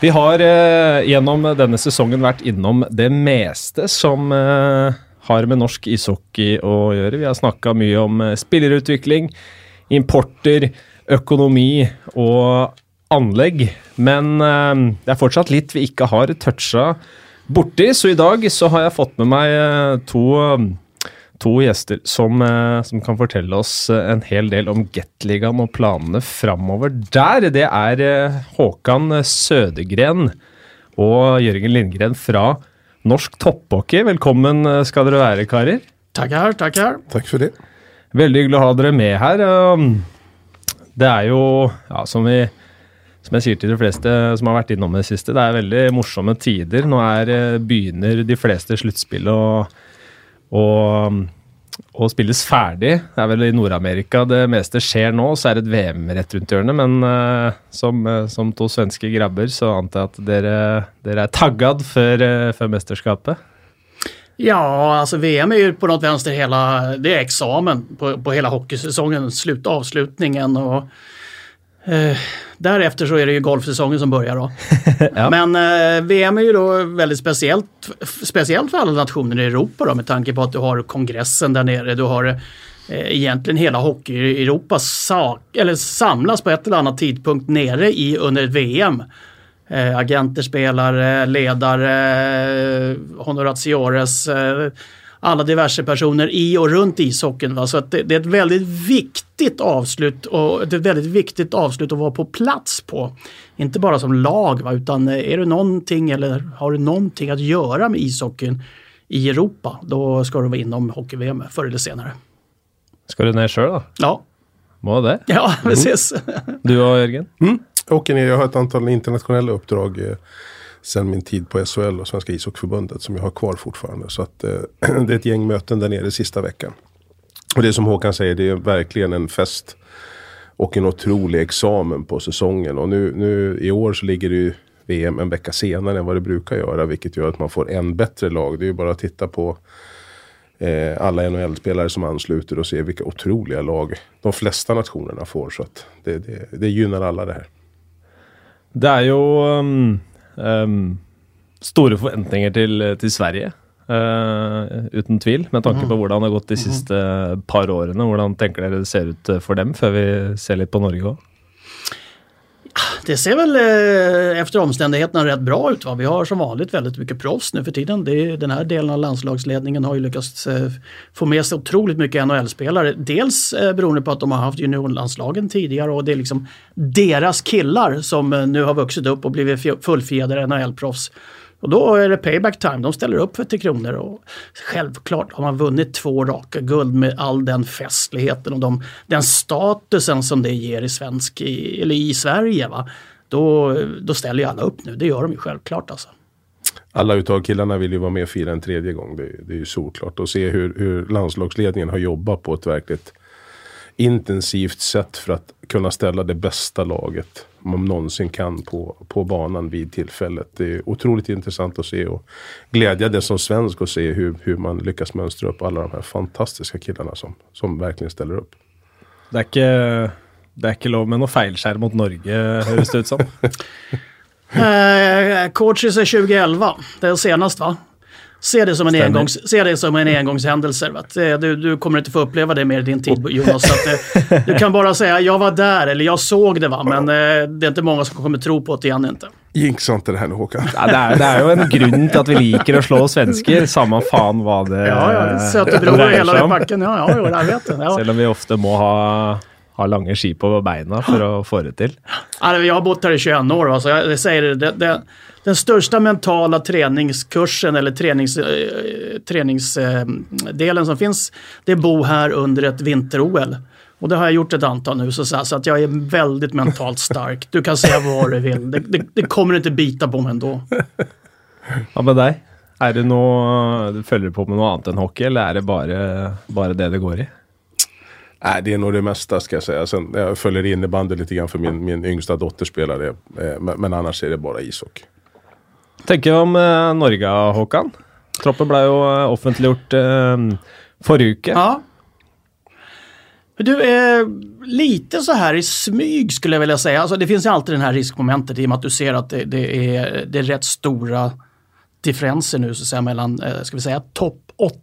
Vi har eh, gjennom denne sesongen vært innom det meste som eh, har med norsk ishockey å gjøre. Vi har snakka mye om eh, spillerutvikling, importer, økonomi og anlegg. Men eh, det er fortsatt litt vi ikke har toucha borti, så i dag så har jeg fått med meg eh, to to gjester som, eh, som, kan fortelle oss eh, en hel del om Gateligaen og planene framover der. Det er eh, Håkan Sødegren og Jørgen Lindgren fra Norsk Topphockey. Velkommen skal dere være, karer. Tackar, tackar. Takk for det. Veldig hyggelig å ha dere med her. Det er jo, ja, som, vi, som jeg sier til de fleste som har vært innom det siste, det er veldig morsomme tider. Nå er, begynner de fleste sluttspill og og, um, og spilles ferdig. Det er vel i Nord-Amerika det meste skjer nå, så er det et VM rett rundt hjørnet. Men uh, som, uh, som, to svenske grabber så antar jeg at dere, dere er taggad før, uh, før mesterskapet? Ja, alltså VM är ju på något vänster hela, det är examen på, på hela hockeysäsongen, slut, avslutningen och Eh, därefter så är det ju golfsäsongen som börjar då. ja. Men eh, VM är ju då väldigt speciellt, speciellt för alla nationer i Europa då med tanke på att du har kongressen där nere. Du har eh, egentligen hela hockey-Europa eller samlas på ett eller annat tidpunkt nere i under ett VM. Eh, agenter, spelare, ledare, honoratiores, eh, alla diverse personer i och runt ishockeyn. Va? Så att det, det, är ett väldigt viktigt avslut och det är ett väldigt viktigt avslut att vara på plats på. Inte bara som lag va? utan är du någonting eller har du någonting att göra med ishockeyn i Europa då ska du vara inom hockey-VM förr eller senare. Ska du ner själv då? Ja. Må det? Ja, precis. Mm. Du och Jörgen? Mm. Jag åker ner, jag har ett antal internationella uppdrag eh, sen min tid på SHL och Svenska ishockeyförbundet som jag har kvar fortfarande. Så att, eh, det är ett gäng möten där nere sista veckan. Och det är som Håkan säger, det är verkligen en fest och en otrolig examen på säsongen. Och nu, nu i år så ligger det ju VM en vecka senare än vad det brukar göra. Vilket gör att man får en bättre lag. Det är ju bara att titta på eh, alla NHL-spelare som ansluter och se vilka otroliga lag de flesta nationerna får. Så att det, det, det gynnar alla det här. Det är ju um, mm, Um, store forventninger til, til Sverige, uh, uten tvil. Med tanke på mhm. hvordan det har gått de mhm. siste par årene. Hvordan tenker dere det ser ut for dem, før vi ser litt på Norge òg? Det ser väl eh, efter omständigheterna rätt bra ut. Va? Vi har som vanligt väldigt mycket proffs nu för tiden. Det, den här delen av landslagsledningen har ju lyckats eh, få med sig otroligt mycket NHL-spelare. Dels eh, beroende på att de har haft juniorlandslagen tidigare och det är liksom deras killar som eh, nu har vuxit upp och blivit fullfjädrade NHL-proffs. Och då är det payback time. De ställer upp för Tre Kronor. Och självklart har man vunnit två raka guld med all den festligheten och de, den statusen som det ger i, svensk, i, eller i Sverige. Va? Då, då ställer ju alla upp nu. Det gör de ju självklart. Alltså. Alla utav killarna vill ju vara med och fira en tredje gång. Det, det är ju solklart. Och se hur, hur landslagsledningen har jobbat på ett verkligt intensivt sätt för att kunna ställa det bästa laget man någonsin kan på, på banan vid tillfället. Det är otroligt intressant att se och glädjande som svensk att se hur, hur man lyckas mönstra upp alla de här fantastiska killarna som, som verkligen ställer upp. Det är inte, det är inte lov med något feilskärm mot Norge, hörs det ut som. eh, coaches är 2011, det är senast va? Se det som en, engångs, se det som en engångshändelse. Du, du kommer inte få uppleva det mer i din tid Jonas. Så att, eh, du kan bara säga jag var där eller jag såg det va. Men eh, det är inte många som kommer tro på det igen inte. Jinxa inte det här nu Håkan. Ja, det, är, det är ju en grund till att vi liker att slå svenskar. Samma fan vad det Ja, ja. Sötebro och hela den backen. Ja, ja, jag vet det. Ja. Även om vi ofta må ha ha långa ski på benen för att få det till. Ja, jag har bott här i 21 år. Alltså jag säger det, det, den största mentala träningskursen eller tränings, eh, träningsdelen eh, som finns, det är bo här under ett vinter-OL. Och det har jag gjort ett antal nu, så, så att jag är väldigt mentalt stark. Du kan säga vad du vill, det, det, det kommer inte bita på mig ändå. Vad med dig? Är det något, följer du på med något annat än hockey eller är det bara, bara det det går i? Nej, det är nog det mesta ska jag säga. Sen, jag följer innebandy lite grann för min, min yngsta dotter spelar det. Eh, men, men annars är det bara ishockey. Tenker om eh, Norge, Håkan. Troppen ble jo eh, offentliggjort eh, forrige uke. Ja. Du, eh, lite så här i smyg skulle jag vilja säga. Alltså, det finns ju alltid det här riskmomentet i och med att du ser att det, det, är, det är rätt stora differenser nu så att säga, mellan, eh, ska vi säga, topp 8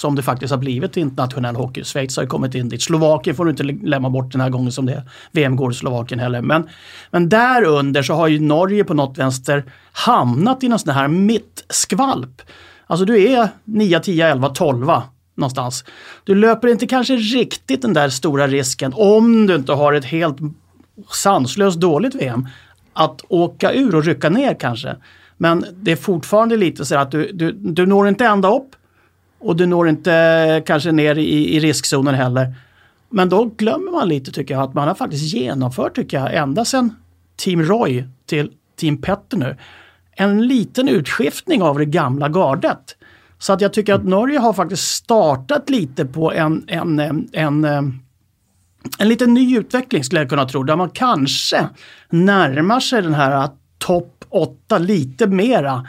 som det faktiskt har blivit i internationell hockey. Schweiz har ju kommit in dit. Slovakien får du inte lämna bort den här gången som det är. VM går i Slovakien heller. Men, men där under så har ju Norge på något vänster hamnat i någon sån här mittskvalp. Alltså du är 9, 10, 11, 12 någonstans. Du löper inte kanske riktigt den där stora risken om du inte har ett helt sanslöst dåligt VM. Att åka ur och rycka ner kanske. Men det är fortfarande lite så att du, du, du når inte ända upp och du når inte kanske ner i, i riskzonen heller. Men då glömmer man lite tycker jag att man har faktiskt genomfört, tycker jag, ända sedan Team Roy till Team Petter nu, en liten utskiftning av det gamla gardet. Så att jag tycker att Norge har faktiskt startat lite på en, en, en, en, en liten ny utveckling skulle jag kunna tro. Där man kanske närmar sig den här äh, topp 8 lite mera.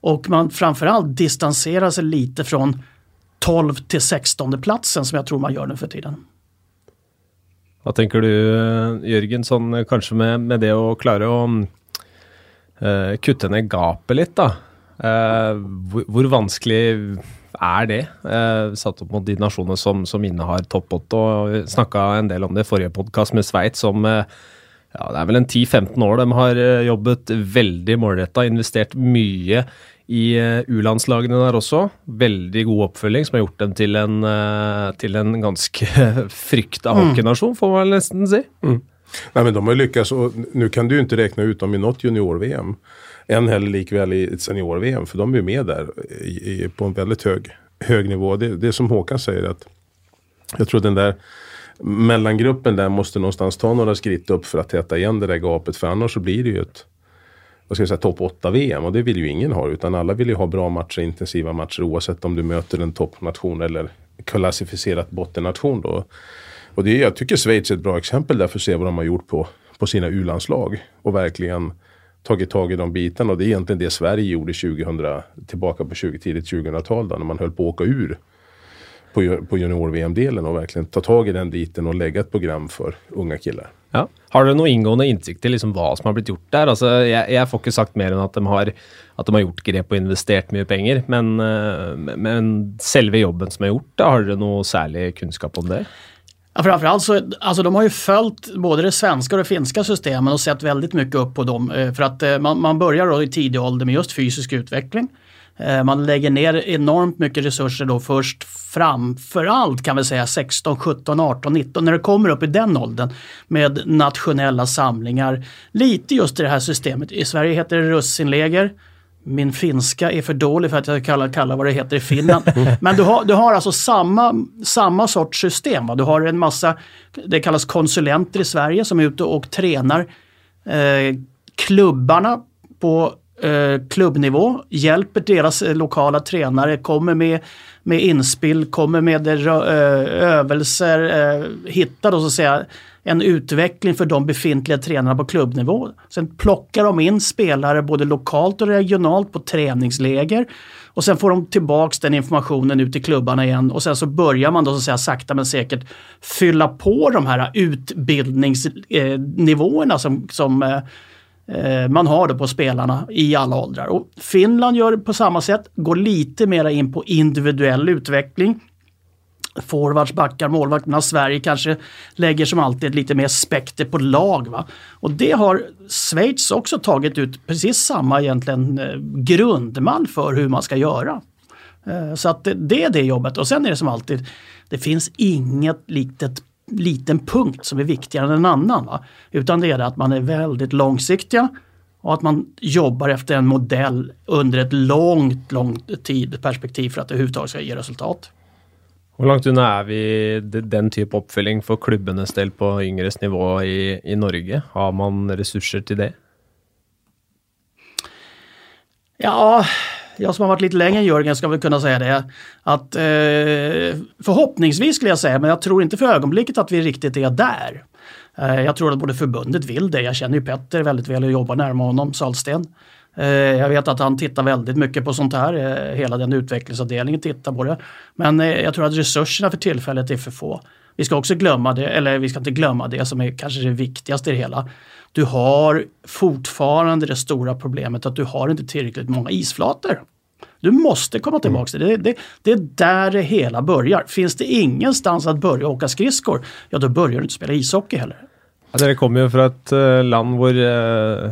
Och man framförallt distanserar sig lite från 12 till 16 platsen som jag tror man gör nu för tiden. Vad tänker du eh, Jörgen, sånn, eh, kanske med, med det att klara att eh, uh, kutte ned gapet lite? Hur Uh, hvor, hvor, det, uh, satt upp mot de nationer som, som innehar topp 8. Vi snakka en del om det i förra podcast med Schweiz som uh, ja, det er vel en 10-15 år de har eh, jobbet veldig målretta, investert mye i eh, U-landslagene der også. Veldig god oppfølging som har gjort dem til en, eh, til en ganske frykta hockeynasjon, får man nesten si. Mm. Nej, men de har lyckats och nu kan du ju inte räkna ut dem i något junior-VM. Än heller likväl i ett senior-VM, för de är med där i, i, på en väldigt hög, hög nivå. Det, det är som Håkan säger att jag tror den där mellangruppen där måste någonstans ta några skritt upp för att täta igen det där gapet. För annars så blir det ju ett vad ska jag säga, topp 8-VM och det vill ju ingen ha. Utan alla vill ju ha bra matcher, intensiva matcher oavsett om du möter en toppnation eller klassificerat bottennation då. Och det, jag tycker Schweiz är ett bra exempel där för att se vad de har gjort på, på sina U-landslag. Och verkligen tagit tag i de bitarna. Och det är egentligen det Sverige gjorde 2000, tillbaka på 20, tidigt 2000-tal. När man höll på att åka ur på, på junior-VM-delen och verkligen ta tag i den biten och lägga ett program för unga killar. Ja. Har du någon ingående insikt i liksom vad som har blivit gjort där? Alltså, jag, jag får inte sagt mer än att de har, att de har gjort grep och investerat mycket pengar. Men, eh, men själva jobben som har gjort det, har du någon särskild kunskap om det? Ja, framförallt så, alltså de har ju följt både det svenska och det finska systemen och sett väldigt mycket upp på dem. Eh, för att eh, man, man börjar då i tidig ålder med just fysisk utveckling. Eh, man lägger ner enormt mycket resurser då först framförallt kan vi säga 16, 17, 18, 19 när det kommer upp i den åldern med nationella samlingar. Lite just i det här systemet. I Sverige heter det russinläger. Min finska är för dålig för att jag kallar, kallar vad det heter i Finland. Men du har, du har alltså samma, samma sorts system. Va? Du har en massa, det kallas konsulenter i Sverige som är ute och tränar eh, klubbarna på Eh, klubbnivå, hjälper deras eh, lokala tränare, kommer med, med inspill, kommer med eh, övelser, hittar då så att säga en utveckling för de befintliga tränarna på klubbnivå. Sen plockar de in spelare både lokalt och regionalt på träningsläger. Och sen får de tillbaks den informationen ut till klubbarna igen och sen så börjar man då så att säga sakta men säkert fylla på de här utbildningsnivåerna som, som eh, Eh, man har det på spelarna i alla åldrar. Och Finland gör det på samma sätt, går lite mera in på individuell utveckling forwards, backar, målvakt. Medan Sverige kanske lägger som alltid lite mer spekter på lag. Va? Och det har Schweiz också tagit ut precis samma egentligen eh, grundman grundmall för hur man ska göra. Eh, så att det är det jobbet och sen är det som alltid, det finns inget litet liten punkt som är viktigare än en annan. Va? Utan det är det att man är väldigt långsiktiga och att man jobbar efter en modell under ett långt, långt tidperspektiv för att det överhuvudtaget ska ge resultat. Hur långt unna är vi den typ av uppföljning för klubbarnas del på yngres nivå i, i Norge? Har man resurser till det? Ja, jag som har varit lite längre än Jörgen ska väl kunna säga det. Att eh, förhoppningsvis skulle jag säga, men jag tror inte för ögonblicket att vi riktigt är där. Eh, jag tror att både förbundet vill det. Jag känner ju Petter väldigt väl och jobbar närmare honom, Salsten. Eh, jag vet att han tittar väldigt mycket på sånt här. Eh, hela den utvecklingsavdelningen tittar på det. Men eh, jag tror att resurserna för tillfället är för få. Vi ska också glömma det, eller vi ska inte glömma det som är kanske det viktigaste i det hela. Du har fortfarande det stora problemet att du har inte tillräckligt många isflator. Du måste komma tillbaka till det. Det, det. är där det hela börjar. Finns det ingenstans att börja åka skridskor, ja då börjar du inte spela ishockey heller. Ja, dere kommer jo fra et uh, land hvor uh,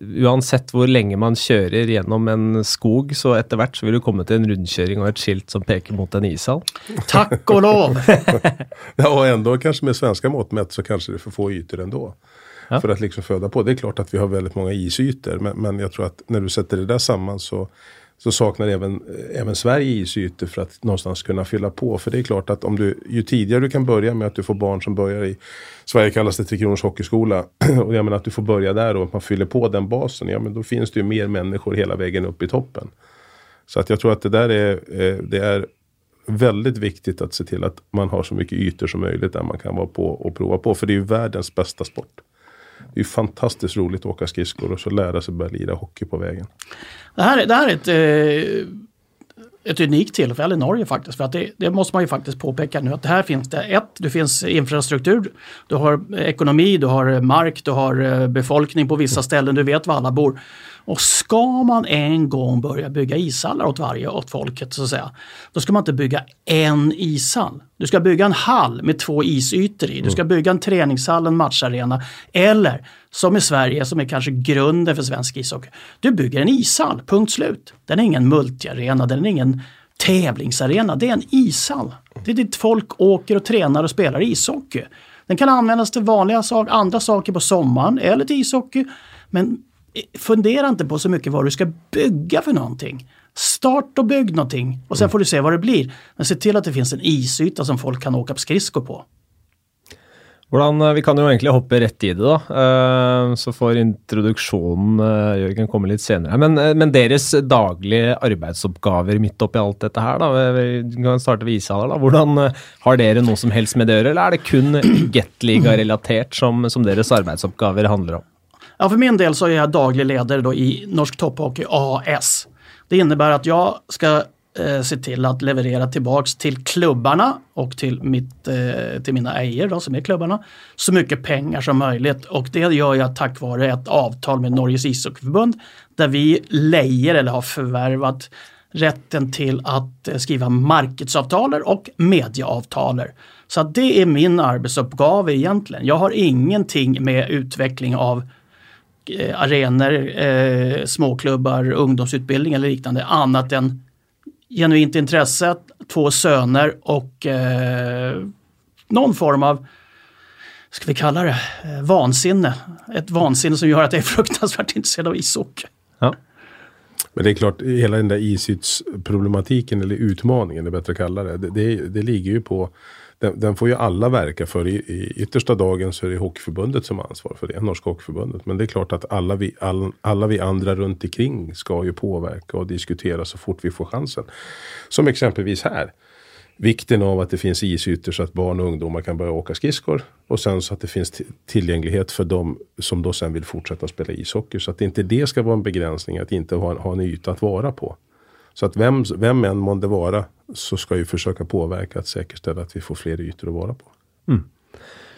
uansett hvor lenge man kjører gjennom en skog, så etter hvert så vil du komme til en rundkjøring og et skilt som peker mot en ishall. Tack och lov! ja, och ändå kanske med svenska mått mätt så kanske det är för få ytor ändå. Ja. För att liksom föda på. Det är klart att vi har väldigt många isytor, men, men jag tror att när du sätter det där samman så så saknar även, även Sverige isytor för att någonstans kunna fylla på. För det är klart att om du, ju tidigare du kan börja med att du får barn som börjar i Sverige kallas det Tre Kronors Hockeyskola. och jag menar att du får börja där och att man fyller på den basen. Ja men då finns det ju mer människor hela vägen upp i toppen. Så att jag tror att det där är, eh, det är väldigt viktigt att se till att man har så mycket ytor som möjligt där man kan vara på och prova på. För det är ju världens bästa sport. Det är fantastiskt roligt att åka skridskor och så lära sig börja lira hockey på vägen. Det här, det här är ett, eh, ett unikt tillfälle i Norge faktiskt. För att det, det, måste man ju faktiskt påpeka nu att här finns det ett, det finns infrastruktur, du har ekonomi, du har mark, du har eh, befolkning på vissa ställen, du vet var alla bor. Och ska man en gång börja bygga ishallar åt varje, åt folket så att säga, då ska man inte bygga en ishall. Du ska bygga en hall med två isytor i. Du ska bygga en träningshall, en matcharena. Eller som i Sverige, som är kanske grunden för svensk ishockey. Du bygger en ishall, punkt slut. Den är ingen multiarena, den är ingen tävlingsarena. Det är en ishall. Det är dit folk åker och tränar och spelar ishockey. Den kan användas till vanliga saker, andra saker på sommaren eller till ishockey. Men fundera inte på så mycket vad du ska bygga för någonting. Start och bygg någonting och sen får du se vad det blir. Men se till att det finns en isyta som folk kan åka på skridskor på. Hvordan, eh, vi kan jo egentlig hoppe rett i det, da. Eh, så får introduksjonen eh, Jørgen komme litt senere. Men, men deres daglige arbeidsoppgaver midt oppi alt dette her, da. Vi kan starte ved ishaller, da. Hvordan Har dere noe som helst med det å gjøre, eller er det kun Gateliga-relatert som, som deres arbeidsoppgaver handler om? Ja, för min del så är jag daglig ledare då i Norsk Topphockey AS. Det innebär att jag ska eh, se till att leverera tillbaks till klubbarna och till, mitt, eh, till mina ägare då, som är klubbarna så mycket pengar som möjligt. Och det gör jag tack vare ett avtal med Norges ishockeyförbund där vi lejer eller har förvärvat rätten till att eh, skriva marknadsavtaler och medieavtaler. Så det är min arbetsuppgave egentligen. Jag har ingenting med utveckling av eh, arenor, eh, småklubbar, ungdomsutbildning eller liknande annat än genuint intresse, två söner och eh, någon form av, ska vi kalla det, eh, vansinne. Ett vansinne som gör att jag är fruktansvärt intresserad av ishockey. Ja. Men det är klart, hela den där isytsproblematiken eller utmaningen, det är bättre att kalla det, det, det, det ligger ju på den, den, får ju alla verka för. I, I yttersta dagen så är det Hockeyförbundet som har ansvar för det, Norska Hockeyförbundet. Men det är klart att alla vi, all, alla vi andra runt omkring ska ju påverka och diskutera så fort vi får chansen. Som exempelvis här. Vikten av att det finns isytor så att barn och ungdomar kan börja åka skridskor. Och sen så att det finns tillgänglighet för de som då sen vill fortsätta spela ishockey. Så att inte det ska vara en begränsning att inte ha, ha en yta att vara på. Så att vem, vem än månde vara så ska ju försöka påverka att säkerställa att vi får fler ytor att vara på. Mm.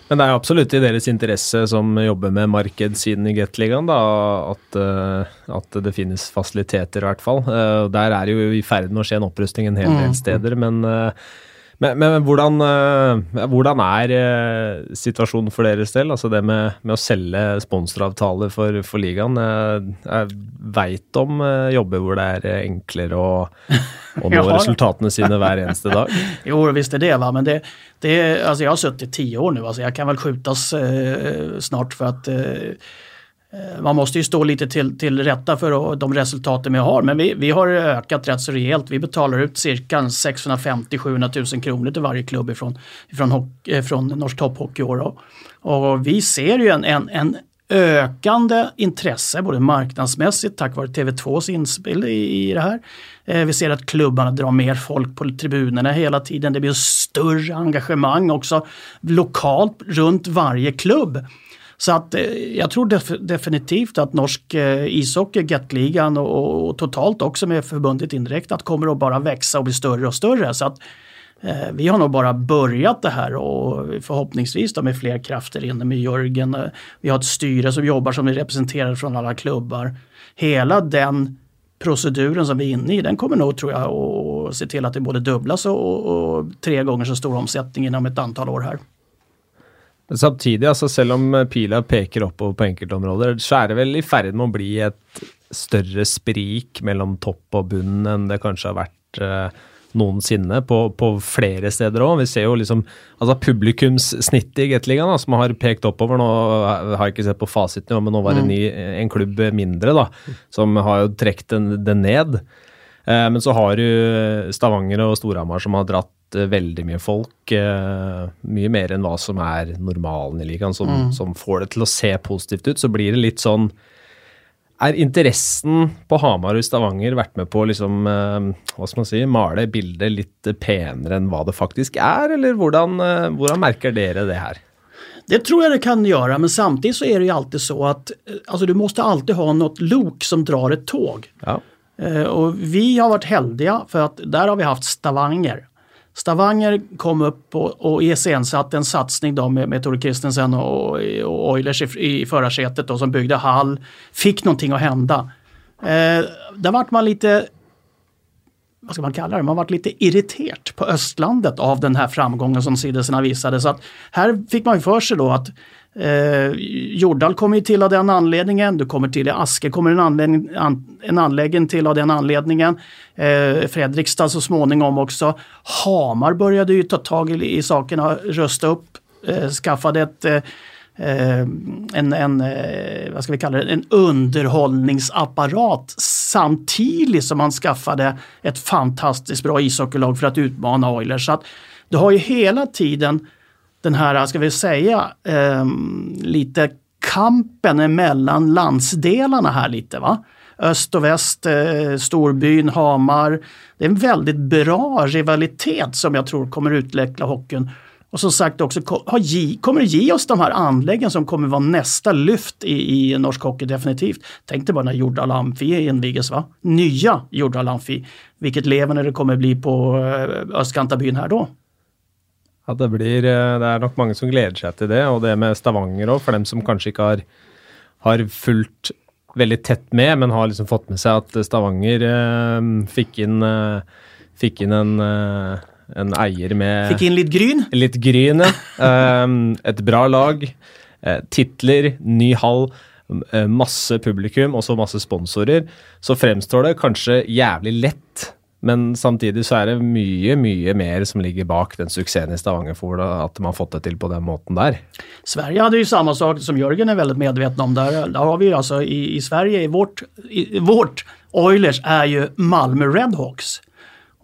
Men det är absolut i deras intresse som jobbar med marknadssiden i Gateligaen att, uh, att det finns faciliteter i alla fall. Uh, där är ju i färd med att ske en upprustning en hel del mm. städer, men men, men hvordan, uh, hvordan, er uh, situasjonen for deres del? Altså det med, med å selge sponsoravtaler for, for ligaen. Jeg veit om jobber hvor det er enklere å, å nå resultatene sine hver eneste dag. jo, visst är det. Va? Men det, det, alltså jag har suttit tio år nu. Alltså jag kan väl skjutas snart för att Eh, Eh, man måste ju stå lite till, till rätta för de resultaten vi har, men vi, vi har ökat rätt så rejält. Vi betalar ut cirka 650-700 000 kronor till varje klubb ifrån, ifrån, eh, från Norsk Topphockey och, och vi ser ju en, en, en ökande intresse både marknadsmässigt tack vare TV2s inspel i, i det här. Eh, vi ser att klubbarna drar mer folk på tribunerna hela tiden. Det blir större engagemang också lokalt runt varje klubb. Så att eh, jag tror def definitivt att norsk eh, ishockey, Gatligan och, och, totalt också med förbundet inräknat kommer att bara växa och bli större och större. Så att Eh, vi har nog bara börjat det här och förhoppningsvis då med fler krafter inne med Jörgen. Eh, vi har ett styre som jobbar som är representerade från alla klubbar. Hela den proceduren som vi är inne i den kommer nog tror jag att se till att det både dubblas och, och tre gånger så stor omsättning inom ett antal år här. Samtidig, altså selv om pila peker oppover på enkeltområder, så er det vel i ferd med å bli et større sprik mellom topp og bunn enn det kanskje har vært eh, noensinne på, på, flere steder òg. Vi ser jo liksom altså publikumssnittet i Gateligaen som har pekt oppover. Nå har jeg ikke sett på fasiten, men nå var det en, mm. ny, en klubb mindre da, som har jo trukket det ned. Eh, men så har du Stavanger og Storhamar som har dratt Eh, veldig mye folk. Uh, mye mer enn hva som er normalen i ligaen, som, mm. som, får det til å se positivt ut. Så blir det litt sånn Er interessen på Hamar og Stavanger vært med på å liksom, hva skal man si, male bildet litt penere enn hva det faktisk er, eller hvordan, hvordan merker dere det her? Det tror jag det kan göra men samtidigt så är det ju alltid så att alltså, du måste alltid ha något lok som drar ett tåg. Ja. Eh, och vi har varit heldiga för att där har vi haft Stavanger Stavanger kom upp och, och iscensatte en satsning då med, med Tore Christensen och, och Oilers i, i förarsätet då, som byggde hall. Fick någonting att hända. Eh, där vart man lite vad ska man kalla det, man varit lite irriterat på östlandet av den här framgången som Sidesena visade. Så att här fick man ju för sig då att Eh, Jordal kommer ju till av den anledningen. Du kommer till i Aske kommer en anläggning, an, en anläggning till av den anledningen. Eh, Fredrikstad så småningom också. Hamar började ju ta tag i, i sakerna, rösta upp, eh, skaffade ett eh Eh, en, en, eh, vad ska vi kalla det, en underhållningsapparat samtidigt som man skaffade ett fantastiskt bra ishockeylag för att utmana Oilers. Så att du har ju hela tiden den här, ska vi säga, eh, lite kampen mellan landsdelarna här lite. va? Öst och väst, eh, storbyn, Hamar. Det är en väldigt bra rivalitet som jag tror kommer utveckla hockeyn. Och som sagt också kommer det ge oss de här anläggen som kommer vara nästa lyft i, i norsk hockey definitivt. Tänk dig bara när Jordal Amfi invigs, va? Nya Jordal Amfi. Vilket levande det kommer bli på eh, Östkantabyn byn här då. Ja, det, blir, eh, det är nog många som gleder sig till det, och det med Stavanger òg, för dem som kanske inte har, har fulgt väldigt tätt med, men har liksom fått med sig att Stavanger eh, fick in, eh, fikk en, eh, en, eier med Fikk inn litt gryn? Litt gryn, ja. Eh, et bra lag. Eh, titler, ny hall masse publikum og så masse sponsorer, så fremstår det kanskje jævlig lett men samtidig så er det mye, mye mer som ligger bak den suksessen i Stavanger for at man har fått det til på den måten der. Sverige hadde jo samme sak som Jørgen er veldig medveten om. Der, der har vi altså i, i Sverige, i vårt, i, vårt Oilers er jo Malmö Redhawks.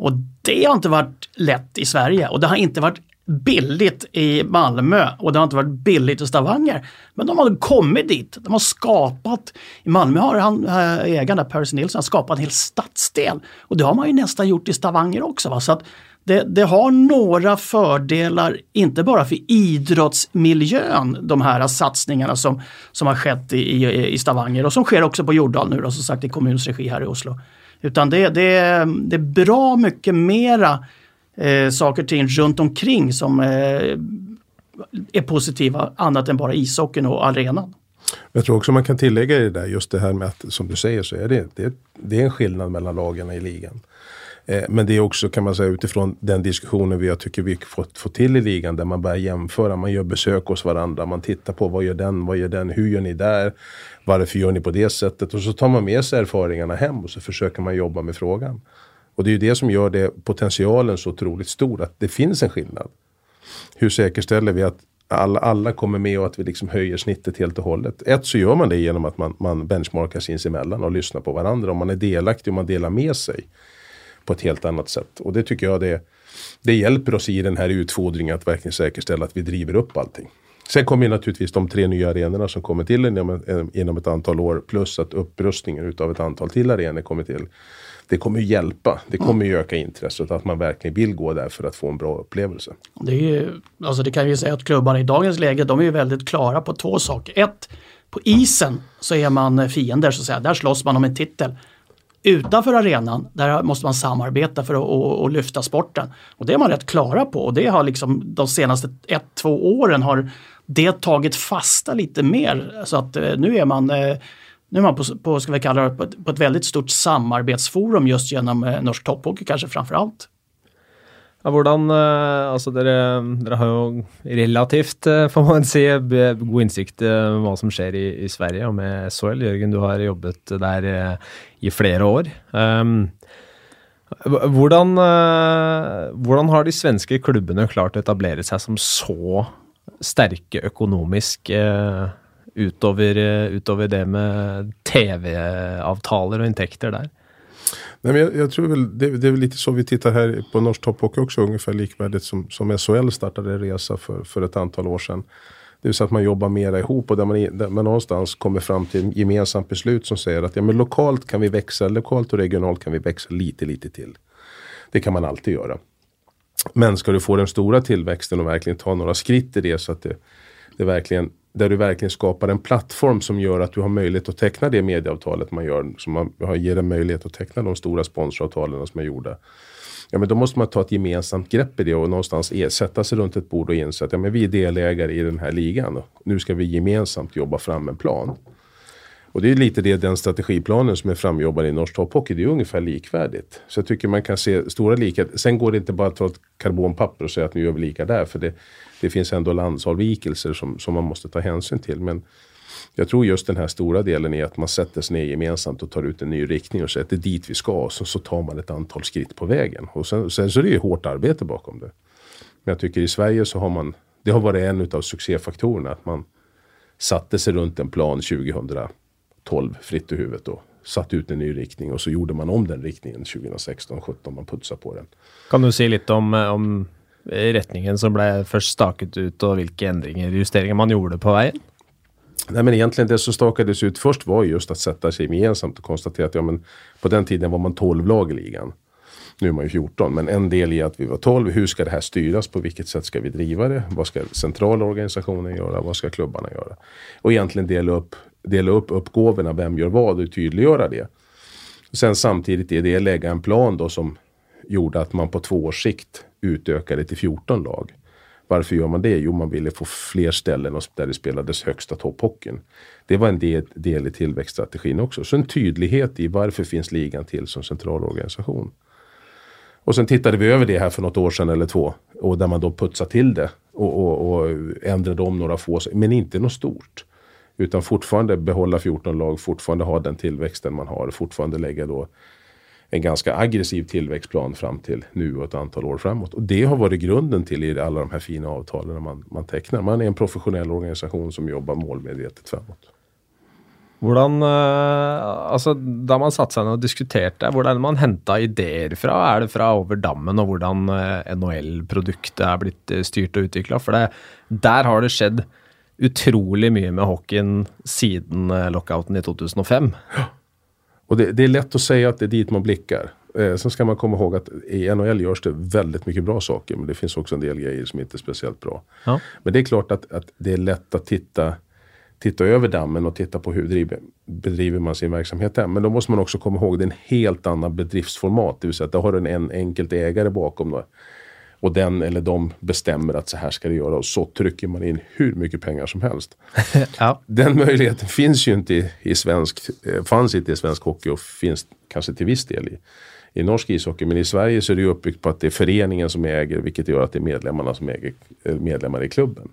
Och det har inte varit lätt i Sverige och det har inte varit billigt i Malmö och det har inte varit billigt i Stavanger. Men de har kommit dit. De har skapat, i Malmö har han, eh, ägaren ägaren Percy Nilsson skapat en hel stadsdel. Och det har man ju nästan gjort i Stavanger också. Va? Så att det, det, har några fördelar, inte bara för idrottsmiljön, de här satsningarna som, som har skett i, i, i Stavanger och som sker också på Jordal nu då, som sagt i kommunens regi här i Oslo. Utan det, det, det är bra mycket mera eh, saker och ting runt omkring som eh, är positiva annat än bara ishockeyn och arenan. Jag tror också man kan tillägga i det där just det här med att som du säger så är det, det, det är en skillnad mellan lagen i ligan. Eh, men det är också kan man säga utifrån den diskussionen vi jag tycker vi fått få till i ligan där man börjar jämföra, man gör besök hos varandra, man tittar på vad gör den, vad gör den, hur gör ni där, varför gör ni på det sättet och så tar man med sig erfarenheterna hem och så försöker man jobba med frågan. Och det är ju det som gör det potentialen så otroligt stor, att det finns en skillnad. Hur säkerställer vi att alla, alla kommer med och att vi liksom höjer snittet helt och hållet. Ett så gör man det genom att man, man benchmarkar sinsemellan och lyssnar på varandra. Om man är delaktig och man delar med sig på ett helt annat sätt. Och det tycker jag det, det hjälper oss i den här utfodringen att verkligen säkerställa att vi driver upp allting. Sen kommer naturligtvis de tre nya arenorna som kommer till inom, eh, inom ett antal år plus att upprustningen utav ett antal till arenor kommer till det kommer ju hjälpa. Det kommer ju öka intresset att man verkligen vill gå där för att få en bra upplevelse. Det, är ju, alltså det kan vi säga att klubbarna i dagens läge de är ju väldigt klara på två saker. Ett, på isen så är man fiender så att säga. Där slåss man om en titel. Utanför arenan, där måste man samarbeta för att och, och lyfta sporten. Och det är man rätt klara på och det har liksom de senaste ett, två åren har det tagit fasta lite mer. Så att eh, nu är man eh, nu är man på, på, ska vi kalla det, på ett, på ett väldigt stort samarbetsforum just genom eh, norsk topphockey kanske framför allt. Ja, hvordan eh, Altså, dere, dere, har jo relativt, eh, får man si, god innsikt i hva som skjer i, i, Sverige og med SHL. Jørgen, du har jobbet der i flere år. Um, hvordan, hvordan, har de svenske klubbene klart å etablere seg som så sterke økonomisk utover, utover det med TV-avtaler og inntekter der? Nej, men jag, jag tror väl, det, det, är väl lite så vi tittar här på Norsk Topphockey också, ungefär likvärdigt som, som SHL startade en resa för, för ett antal år sedan. Det vill säga att man jobbar mera ihop och där man, där man någonstans kommer fram till ett gemensamt beslut som säger att ja, men lokalt kan vi växa, lokalt och regionalt kan vi växa lite, lite till. Det kan man alltid göra. Men ska du få den stora tillväxten och verkligen ta några skritt i det så att det, det verkligen där du verkligen skapar en plattform som gör att du har möjlighet att teckna det medieavtalet man gör. Som man ger en möjlighet att teckna de stora sponsoravtalen som är gjorda. Ja, men då måste man ta ett gemensamt grepp i det och någonstans e, sätta sig runt ett bord och inse att ja, men vi är delägare i den här ligan. Och nu ska vi gemensamt jobba fram en plan. Och det är lite det, den strategiplanen som är framjobbad i Norsk Topphockey. Det är ungefär likvärdigt. Så jag tycker man kan se stora likheter. Sen går det inte bara att ta ett karbonpapper och säga att nu gör vi lika där. För det, det finns ändå landsavvikelser som, som man måste ta hänsyn till. Men jag tror just den här stora delen är att man sätter sig ner gemensamt och tar ut en ny riktning och säger att det är dit vi ska. Och så, så tar man ett antal skritt på vägen. Och sen, sen så är det ju hårt arbete bakom det. Men jag tycker i Sverige så har man, det har varit en av succéfaktorerna. Att man satte sig runt en plan 2012 fritt i huvudet då. Satt ut en ny riktning och så gjorde man om den riktningen 2016-17. Man putsade på den. Kan du säga lite om, eh, om retningen som ble først staket ut, och vilka ändringar, justeringar man gjorde på vägen? Nej, men egentligen det som stakades ut först var just att sätta sig gemensamt och konstatera att ja, men på den tiden var man 12 lag i ligan. Nu är man ju 14, men en del i att vi var 12. Hur ska det här styras? På vilket sätt ska vi driva det? Vad ska centrala organisationen göra? Vad ska klubbarna göra? Och egentligen dela upp, dela upp uppgåvorna. Vem gör vad och tydliggöra det. Sen samtidigt i det lägga en plan då som gjorde att man på två års sikt utökade till 14 lag. Varför gör man det? Jo, man ville få fler ställen där det spelades högsta topphockeyn. Det var en del, del i tillväxtstrategin också. Så en tydlighet i varför finns ligan till som central organisation. Och sen tittade vi över det här för något år sedan eller två. Och där man då putsade till det och, och, och ändrade om några få, men inte något stort. Utan fortfarande behålla 14 lag, fortfarande ha den tillväxten man har, fortfarande lägga då en ganska aggressiv tillväxtplan fram till nu och ett antal år framåt. Och det har varit grunden till alla de här fina avtalen man, man tecknar. Man är en professionell organisation som jobbar målmedvetet framåt. Hvordan, eh, altså, da man satte seg ned og diskuterte, hvor er det man henta ideer fra? Er det fra over dammen og hvordan eh, NHL-produktet er blitt eh, styrt og utvikla? For det, der har det skjedd utrolig mye med hockeyen siden lockouten i 2005. Ja. Och det, det, är lätt att säga att det är dit man blickar. Eh, sen ska man komma ihåg att i NHL görs det väldigt mycket bra saker. Men det finns också en del grejer som inte är speciellt bra. Ja. Men det är klart att, att det är lätt att titta, titta över dammen och titta på hur driver, bedriver man sin verksamhet där. Men då måste man också komma ihåg att det är en helt annan bedriftsformat. Det vill säga att då har du en enkelt ägare bakom. Då och den eller de bestämmer att så här ska det göra och så trycker man in hur mycket pengar som helst. ja. Den möjligheten finns ju inte i, i svensk, eh, fanns inte i svensk hockey och finns kanske till viss del i, i norsk ishockey. Men i Sverige så är det uppbyggt på att det är föreningen som äger vilket gör att det är medlemmarna som äger eh, medlemmar i klubben.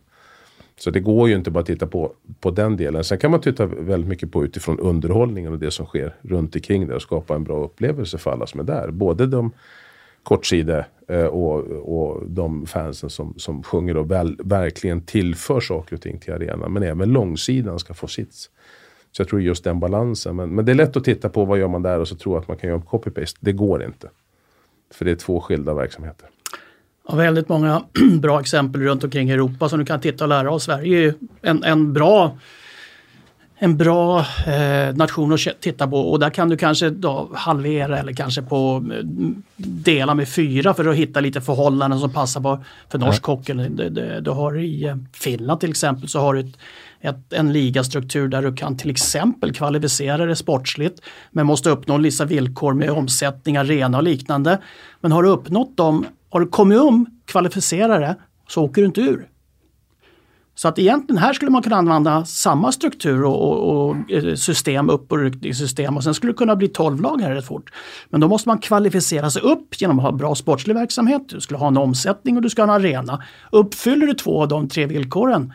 Så det går ju inte bara att titta på, på den delen. Sen kan man titta väldigt mycket på utifrån underhållningen och det som sker runt omkring det och skapa en bra upplevelse för alla som är där. Både de kortsida eh, och, och de fansen som, som sjunger och väl, verkligen tillför saker och ting till arenan. Men även långsidan ska få sitt. Så jag tror just den balansen. Men, men det är lätt att titta på vad gör man där och så tro att man kan göra copy-paste. Det går inte. För det är två skilda verksamheter. Ja, väldigt många bra exempel runt omkring i Europa som du kan titta och lära av. Sverige är en, en bra en bra eh, nation att titta på och där kan du kanske då halvera eller kanske på eh, dela med fyra för att hitta lite förhållanden som passar på för norsk hockey. Du, du, du, har i eh, Finland till exempel så har du ett, ett, en ligastruktur där du kan till exempel kvalificera dig sportsligt men måste uppnå vissa villkor med omsättning, arena och liknande. Men har du uppnått dem, har du kommit um kvalificerare så åker du inte ur. Så att egentligen här skulle man kunna använda samma struktur och, och, och eh, system, upp och ryckningssystem och sen skulle det kunna bli 12 lag här rätt fort. Men då måste man kvalificera sig upp genom att ha bra sportslig verksamhet, du skulle ha en omsättning och du ska ha en arena. Uppfyller du två av de tre villkoren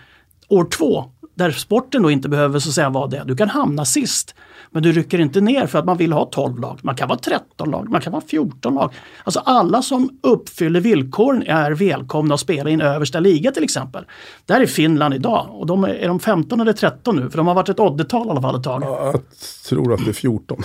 år två, där sporten då inte behöver så att säga vara det, du kan hamna sist. Men du rycker inte ner för att man vill ha 12 lag. Man kan vara 13 lag, man kan vara 14 lag. Alltså alla som uppfyller villkoren är välkomna att spela i en översta liga till exempel. Där är Finland idag och de är, är de 15 eller 13 nu? För de har varit ett oddetal i alla fall ett tag. Ja, jag tror att det är 14.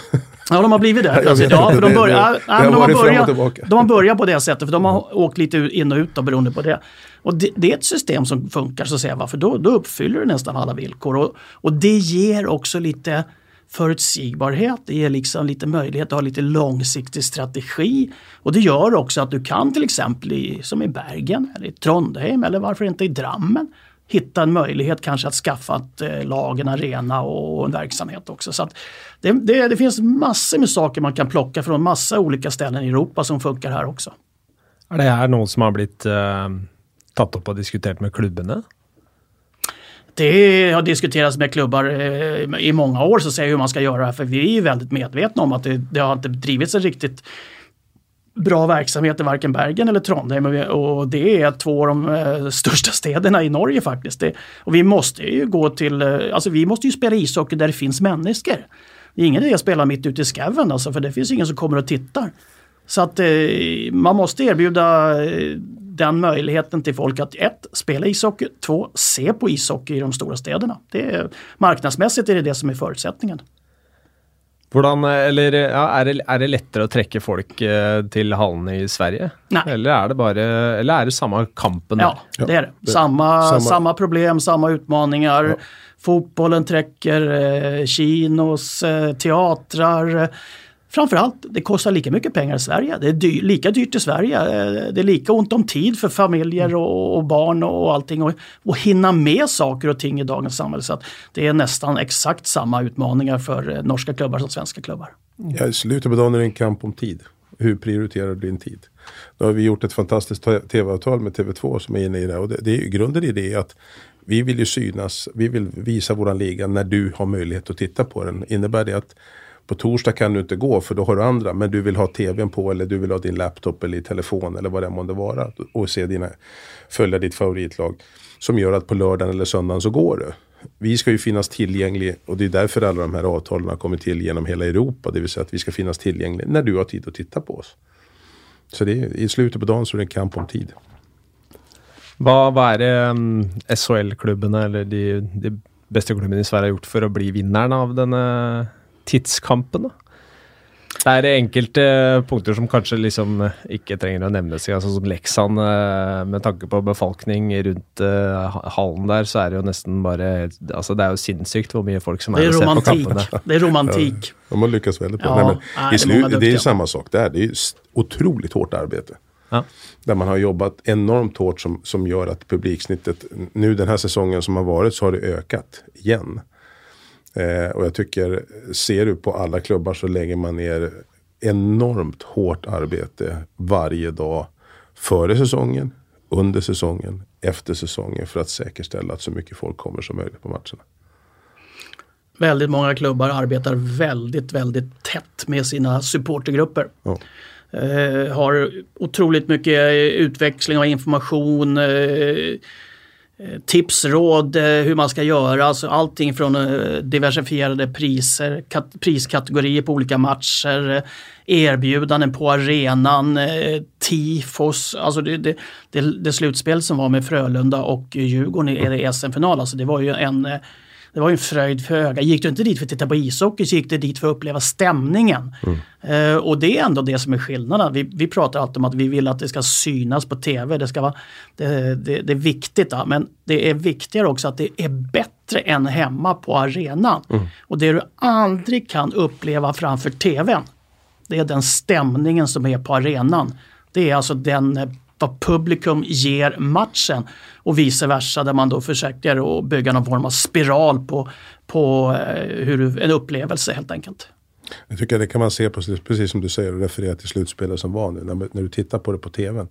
Ja, de har blivit det. Ja, för de, börjar, det- det har de, börjat, de har börjat på det sättet för de har åkt lite in och ut då, beroende på det. Och det, det är ett system som funkar så att säga, för då, då uppfyller du nästan alla villkor. Och, och det ger också lite förutsägbarhet, det ger liksom lite möjlighet att ha lite långsiktig strategi. Och det gör också att du kan till exempel i, som i Bergen eller i Trondheim eller varför inte i Drammen hitta en möjlighet kanske att skaffa ett eh, lag, en arena och en verksamhet också. Så att det, det, det finns massor med saker man kan plocka från massa olika ställen i Europa som funkar här också. Är det här något som har blivit eh, tatt opp og diskutert med klubbene? Det har diskuterats med klubbar eh, i många år så säger hur man ska göra det här, för vi är väldigt medvetna om att det, det har inte drivits en riktigt bra verksamhet i varken Bergen eller Trondheim och det är två av de eh, största städerna i Norge faktiskt. Det, och vi måste ju gå till, eh, alltså vi måste ju spela ishockey där det finns människor. Det är ingen idé att spela mitt ute i skaven alltså för det finns ingen som kommer och tittar. Så att eh, man måste erbjuda den möjligheten till folk att ett, spela ishockey, två, se på ishockey i de stora städerna. Det är, marknadsmässigt är det det som är förutsättningen. Hvordan, eh, eller ja, er, det, er det lettere å trekke folk eh, til hallene i Sverige? Nei. Eller er det bare Eller er det samme kampen Ja, der? det är det. Samma, samma- samma. problem, samma utmaningar. Fotbollen träcker eh, kinos, eh, teatrar. Framförallt, det kostar lika mycket pengar i Sverige. Det är dy- lika dyrt i Sverige. Eh, det är lika ont om tid för familjer och, och barn och allting. Och, och hinna med saker och ting i dagens samhälle. Så att det är nästan exakt samma utmaningar för eh, norska klubbar som svenska klubbar. Mm. Ja, I slutet på dagen är det en kamp om tid. Hur prioriterar du din tid? Då har vi gjort ett fantastiskt tv-avtal med TV2 som är inne i det. Och det, det är ju grunden i det är att vi vill ju synas, vi vill visa våran liga när du har möjlighet att titta på den. Innebär det att på torsdag kan du inte gå för då har du andra. Men du vill ha tvn på eller du vill ha din laptop eller telefon eller vad det månde vara. Och se dina, följa ditt favoritlag. Som gör att på lördagen eller söndagen så går du. Vi ska ju finnas tillgänglig och det är därför alla de här avtalen har kommit till genom hela Europa. Det vill säga att vi ska finnas tillgänglig när du har tid att titta på oss. Så det är, i slutet på dagen så är det en kamp om tid. Vad, vad är det um, SHL-klubben, eller de, de bästa klubbene i Sverige har gjort för att bli vinnaren av denna? Tidskampen? da? Det er enkelte punkter som kanskje liksom ikke trenger å nevnes, ja, sånn som Leksand. eh, Med tanke på befolkning rundt eh, ha- hallen der, så er det jo nesten bare Altså, det er jo sinnssykt hvor mye folk som er är og ser på romantik. kampene. Det är romantik. De har lyckats väldigt bra. Ja, Nej, men i slu- många det är samma sak där. Det är otroligt hårt arbete. Ja. Där man har jobbat enormt hårt som, som gör att publiksnittet, nu den här säsongen som har varit så har det ökat igen. Eh, och jag tycker, ser du på alla klubbar så lägger man ner enormt hårt arbete varje dag. Före säsongen, under säsongen, efter säsongen för att säkerställa att så mycket folk kommer som möjligt på matcherna. Väldigt många klubbar arbetar väldigt, väldigt tätt med sina supportergrupper. Ja. Eh, har otroligt mycket utväxling och information, eh, Eh, tips, råd eh, hur man ska göra. Alltså allting från eh, diversifierade priser, kat- priskategorier på olika matcher, erbjudanden på arenan, tifos. Alltså det, det, det, det slutspel som var med Frölunda och Djurgården i SM-final, alltså det var ju en det var ju en fröjd för ögat. Gick du inte dit för att titta på ishockey så gick du dit för att uppleva stämningen. Eh, och det är ändå det som är skillnaden. Vi, vi pratar alltid om att vi vill att det ska synas på tv. Det, ska vara, det, det, det är viktigt. Ja. Men det är viktigare också att det är bättre än hemma på arenan. Och det du aldrig kan uppleva framför tvn. Det är den stämningen som är på arenan. Det är alltså den eh, vad publikum ger matchen och vice versa där man då försöker att bygga någon form av spiral på, på eh, hur, en upplevelse helt enkelt. Jag tycker det kan man se på, precis som du säger och refererar till slutspelet som var nu. När, när, du tittar på det på tvn.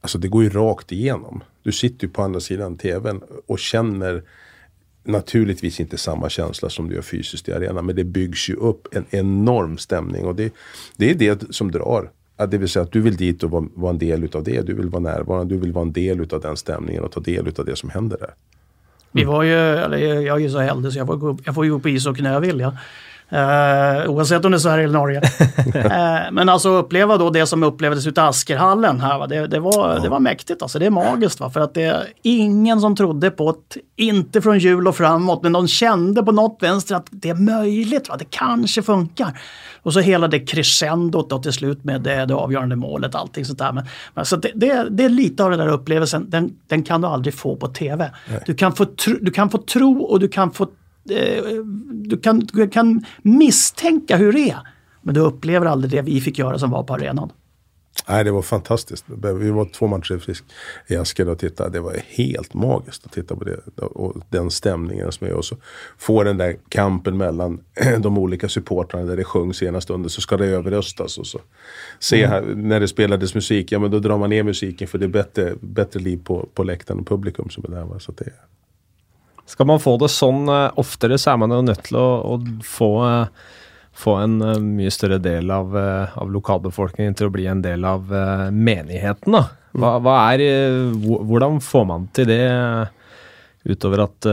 Alltså det går ju rakt igenom. Du sitter ju på andra sidan tvn och känner naturligtvis inte samma känsla som du gör fysiskt i arenan. Men det byggs ju upp en enorm stämning och det, det är det som drar. Det vill säga att du vill dit och vara, vara en del utav det. Du vill vara närvarande, du vill vara en del utav den stämningen och ta del utav det som händer där. Vi var ju, eller jag är ju så äldre så jag får, jag får ju gå på ishockey när jag vill. Ja. Uh, oavsett om det är Sverige eller Norge. uh, men alltså uppleva då det som upplevdes ute i Askerhallen här, va? Det, det, var, ja. det var mäktigt alltså. Det är magiskt. Va? För att det är ingen som trodde på det, inte från jul och framåt, men de kände på något vänster att det är möjligt. Va? Det kanske funkar. Och så hela det crescendot då till slut med det, det avgörande målet, allting sånt där. Men, men så det, det, det, är lite av den där upplevelsen, den, den kan du aldrig få på TV. Du kan få, tro, du kan få tro och du kan få Eh, du kan, du kan misstänka hur det är. Men du upplever aldrig det vi fick göra som var på arenan. Nej, det var fantastiskt. Vi var två matcher frisk i Asker och tittade. Det var helt magiskt att titta på det. Och den stämningen som är. Och så få den där kampen mellan de olika supportrarna där det sjungs ena stunden så ska det överröstas. Och så se mm. här, när det spelades musik, ja men då drar man ner musiken för det är bättre, bättre liv på, på läktaren och publikum som är där. Så det, Skal man få det sånn uh, oftere, så er man jo nødt til å, å få, uh, få, en uh, mye større del av, av, lokalbefolkningen til å bli en del av menigheten. da. Hva, hva er, hvordan får man til det, utover at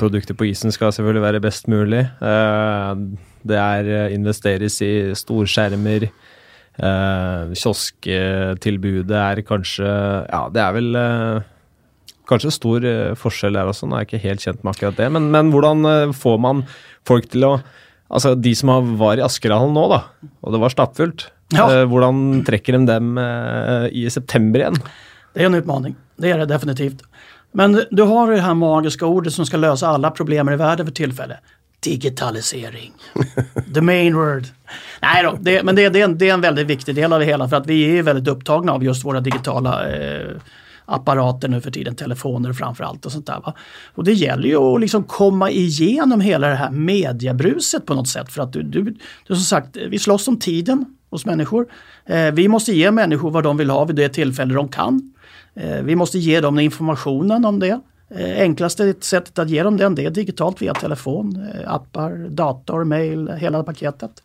produkter på isen skal selvfølgelig være best mulig? det er investeres i storskjermer. kiosktilbudet er kanskje Ja, det er vel kanskje stor uh, forskjell der også. Nå er jeg ikke helt kjent med akkurat det. Men, men hvordan uh, får man folk til å Altså de som var i Askerhallen nå, da, og det var stappfullt. Ja. Uh, hvordan trekker de dem i september igjen? Det är en utmaning. Det är det definitivt. Men du har det här magiska ordet som ska lösa alla problem i världen för tillfället. Digitalisering. The main word. Nej då, det, men det, det, är en, det, är en, väldigt viktig del av det hela för att vi är väldigt upptagna av just våra digitala eh, apparater nu för tiden, telefoner framförallt och sånt där. Va? Och det gäller ju att liksom komma igenom hela det här mediebruset på något sätt. För att du, du, du som sagt, vi slåss om tiden hos människor. Eh, vi måste ge människor vad de vill ha vid det tillfälle de kan. Eh, vi måste ge dem informationen om det. Eh, enklaste sättet att ge dem den det är digitalt via telefon, eh, appar, dator, mail, hela paketet.